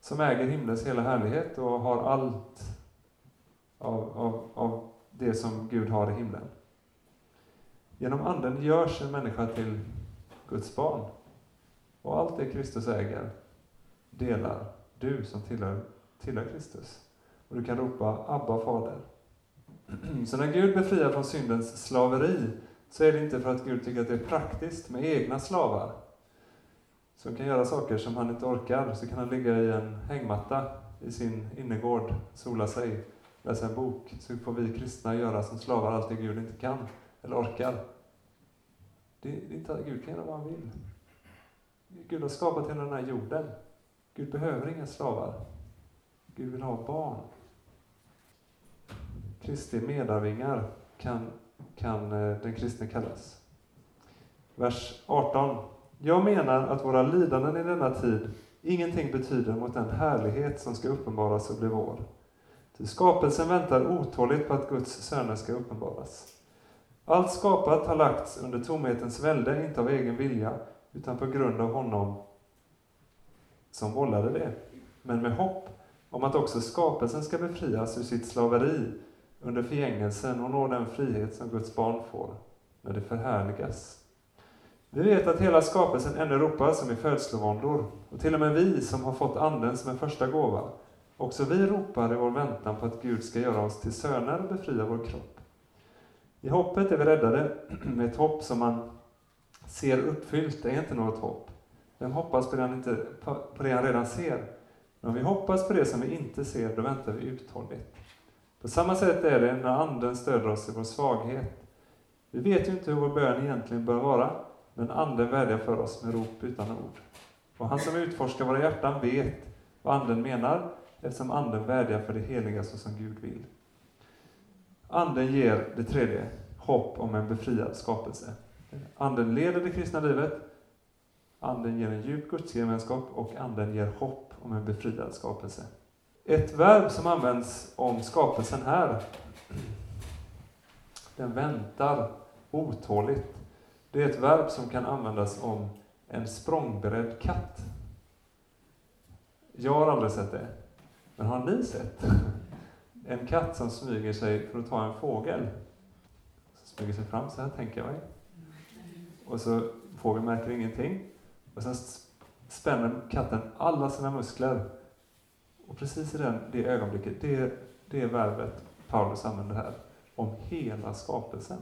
Som äger himlens hela härlighet och har allt av, av, av det som Gud har i himlen. Genom Anden görs en människa till Guds barn. Och allt det Kristus äger delar du som tillhör, tillhör Kristus. Och du kan ropa Abba, Fader. Så när Gud befriar från syndens slaveri så är det inte för att Gud tycker att det är praktiskt med egna slavar som kan göra saker som han inte orkar. Så kan han ligga i en hängmatta i sin innergård, sola sig, läsa en bok. Så får vi kristna göra som slavar allt det Gud inte kan eller orkar. Det är inte att Gud kan göra vad han vill. Gud har skapat hela den här jorden. Gud behöver inga slavar. Gud vill ha barn. Kristi medarvingar kan, kan eh, den kristne kallas. Vers 18. Jag menar att våra lidanden i denna tid ingenting betyder mot den härlighet som ska uppenbaras och bli vår. Ty skapelsen väntar otåligt på att Guds söner ska uppenbaras. Allt skapat har lagts under tomhetens välde, inte av egen vilja, utan på grund av honom som vållade det, men med hopp om att också skapelsen ska befrias ur sitt slaveri under förgängelsen och nå den frihet som Guds barn får när det förhärligas. Vi vet att hela skapelsen ännu ropar som i födslovåndor, och till och med vi som har fått Anden som en första gåva, också vi ropar i vår väntan på att Gud ska göra oss till söner och befria vår kropp. I hoppet är vi räddade, med ett hopp som man ser uppfyllt, det är inte något hopp. Vem hoppas på det han, inte, på det han redan ser? Men om vi hoppas på det som vi inte ser, då väntar vi uthålligt. På samma sätt är det när Anden stöder oss i vår svaghet. Vi vet ju inte hur vår bön egentligen bör vara, men Anden vädjar för oss med rop utan ord. Och han som utforskar våra hjärtan vet vad Anden menar, eftersom Anden vädjar för det heliga så som Gud vill. Anden ger, det tredje, hopp om en befriad skapelse. Anden leder det kristna livet, Anden ger en djup gudsgemenskap och Anden ger hopp om en befriad skapelse. Ett verb som används om skapelsen här, den väntar otåligt. Det är ett verb som kan användas om en språngberedd katt. Jag har aldrig sett det. Men har ni sett? En katt som smyger sig för att ta en fågel. Smyger sig fram så här, tänker jag mig. Och så fågeln märker ingenting. Och sen spänner katten alla sina muskler. Och precis i den, det ögonblicket, det, det är verbet Paulus använder här. Om hela skapelsen.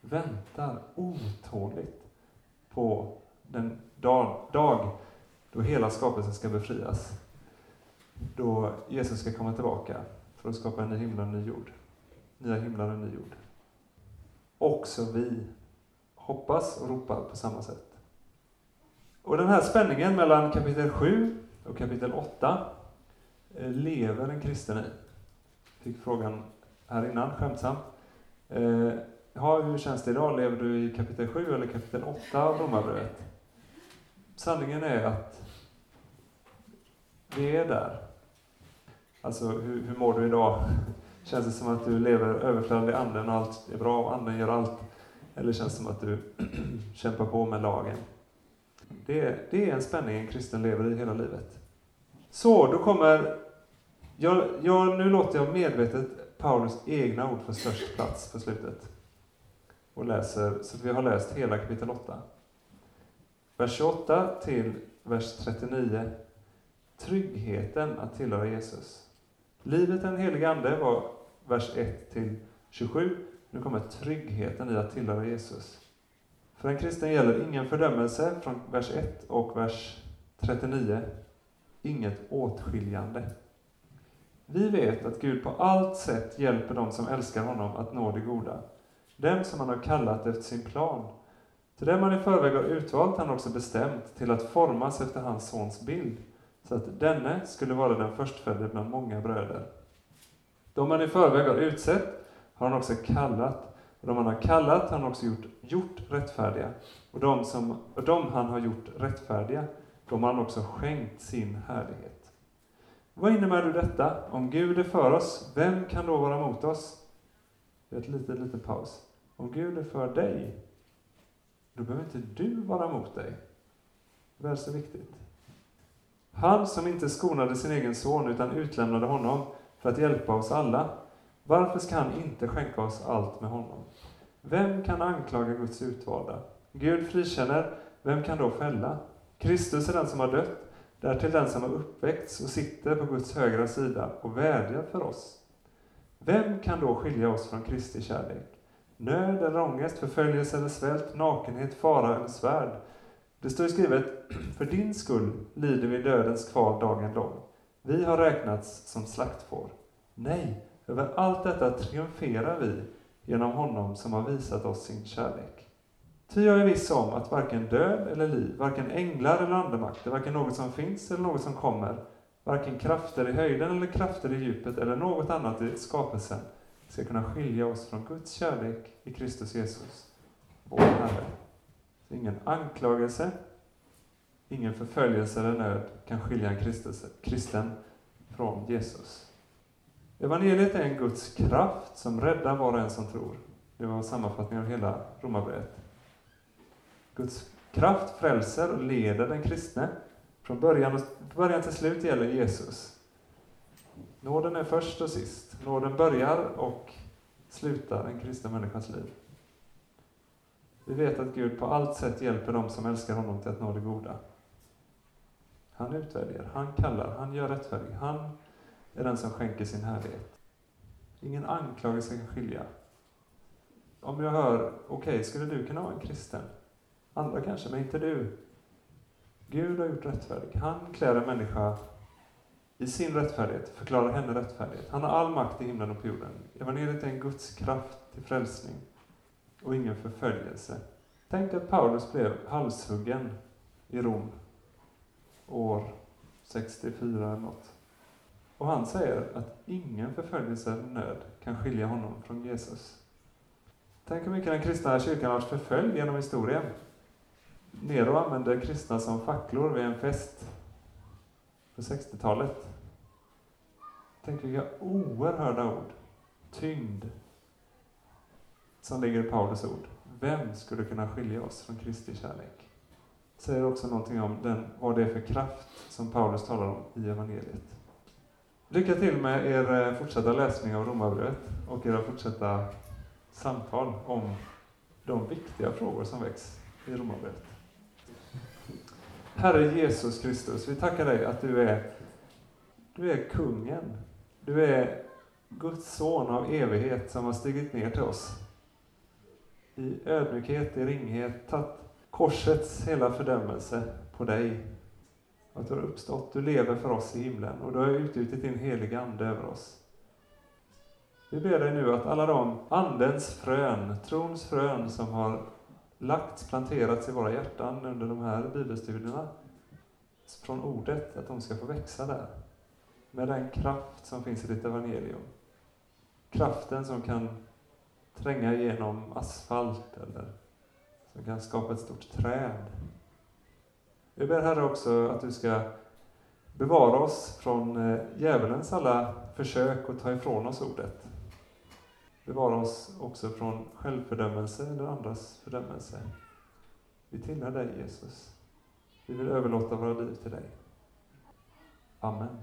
Väntar otåligt på den dag, dag då hela skapelsen ska befrias. Då Jesus ska komma tillbaka för att skapa en ny himmel och en ny jord. Nya himlar och en ny jord. Också vi hoppas och ropar på samma sätt. Och den här spänningen mellan kapitel 7 och kapitel 8 eh, lever en kristen i. Fick frågan här innan, skämtsamt. Eh, ja, hur känns det idag? Lever du i kapitel 7 eller kapitel 8 av Romarbrevet? Sanningen är att vi är där. Alltså, hur, hur mår du idag? Känns det som att du lever överflödande i anden och allt är bra och anden gör allt? Eller känns det som att du kämpar på med lagen? Det är, det är en spänning en kristen lever i hela livet. Så, då kommer... Jag, jag, nu låter jag medvetet Paulus egna ord få störst plats på slutet. Och läser, så att vi har läst hela kapitel 8. Vers 28 till vers 39. Tryggheten att tillhöra Jesus. Livet en helig ande var vers 1 till 27. Nu kommer tryggheten i att tillhöra Jesus. För en kristen gäller ingen fördömelse från vers 1 och vers 39. Inget åtskiljande. Vi vet att Gud på allt sätt hjälper dem som älskar honom att nå det goda. Dem som han har kallat efter sin plan. Till dem han i förväg har utvalt han också bestämt till att formas efter hans sons bild, så att denne skulle vara den förstfödde bland många bröder. De han i förväg har utsett har han också kallat, och de han har kallat har han också gjort, gjort rättfärdiga. Och de, som, och de han har gjort rättfärdiga, de har han också skänkt sin härlighet. Vad innebär då detta? Om Gud är för oss, vem kan då vara mot oss? Ett litet, litet paus. Om Gud är för dig, då behöver inte du vara mot dig. Väl så viktigt. Han som inte skonade sin egen son utan utlämnade honom för att hjälpa oss alla. Varför ska han inte skänka oss allt med honom? Vem kan anklaga Guds utvalda? Gud frikänner, vem kan då fälla? Kristus är den som har dött, därtill den som har uppväckts och sitter på Guds högra sida och vädjar för oss. Vem kan då skilja oss från Kristi kärlek? Nöd eller ångest, förföljelse eller svält, nakenhet, fara eller svärd? Det står skrivet, för din skull lider vi dödens kval dagen lång. Vi har räknats som slaktfår. Nej, över allt detta triumferar vi genom honom som har visat oss sin kärlek. Ty jag är viss om att varken död eller liv, varken änglar eller andemakter, varken något som finns eller något som kommer, varken krafter i höjden eller krafter i djupet eller något annat i skapelsen ska kunna skilja oss från Guds kärlek i Kristus Jesus, vår Herre. Ingen anklagelse, ingen förföljelse eller nöd kan skilja en kristen från Jesus. Evangeliet är en Guds kraft som räddar var och en som tror. Det var sammanfattningen av hela Romarbrevet. Guds kraft frälser och leder den kristne. Från början, början till slut gäller Jesus. Nåden är först och sist. Nåden börjar och slutar en kristen människas liv. Vi vet att Gud på allt sätt hjälper dem som älskar honom till att nå det goda. Han utvärderar, han kallar, han gör rättfärdig. Han är den som skänker sin härlighet. Ingen anklagelse kan skilja. Om jag hör, okej, okay, skulle du kunna vara en kristen? Andra kanske, men inte du. Gud har gjort rättfärdig. Han klär en människa i sin rättfärdighet, förklarar henne rättfärdighet. Han har all makt i himlen och på jorden. Evangeliet är en Guds kraft till frälsning och ingen förföljelse. Tänk att Paulus blev halshuggen i Rom år 64 eller något. Och han säger att ingen förföljelse eller nöd kan skilja honom från Jesus. Tänk hur mycket den kristna kyrkan har varit förföljd genom historien. Nero använde kristna som facklor vid en fest på 60-talet. Tänk vilka oerhörda ord, tyngd, som ligger i Paulus ord. Vem skulle kunna skilja oss från Kristi kärlek? Säger också någonting om den, vad det är för kraft som Paulus talar om i evangeliet. Lycka till med er eh, fortsatta läsning av Romarbrevet och era fortsatta samtal om de viktiga frågor som väcks i Romarbrevet. Herre Jesus Kristus, vi tackar dig att du är, du är kungen. Du är Guds son av evighet som har stigit ner till oss. I ödmjukhet, i ringhet, tagit korsets hela fördömelse på dig. Att du har uppstått, du lever för oss i himlen och du har utgjutit din heliga Ande över oss. Vi ber dig nu att alla de Andens frön, trons frön som har lagts, planterats i våra hjärtan under de här bibelstudierna, från ordet, att de ska få växa där. Med den kraft som finns i ditt evangelium. Kraften som kan tränga igenom asfalt eller som kan skapa ett stort träd. Jag ber Herre också att du ska bevara oss från eh, djävulens alla försök att ta ifrån oss ordet. Bevara oss också från självfördömelse eller andras fördömelse. Vi tillhör dig Jesus. Vi vill överlåta våra liv till dig. Amen.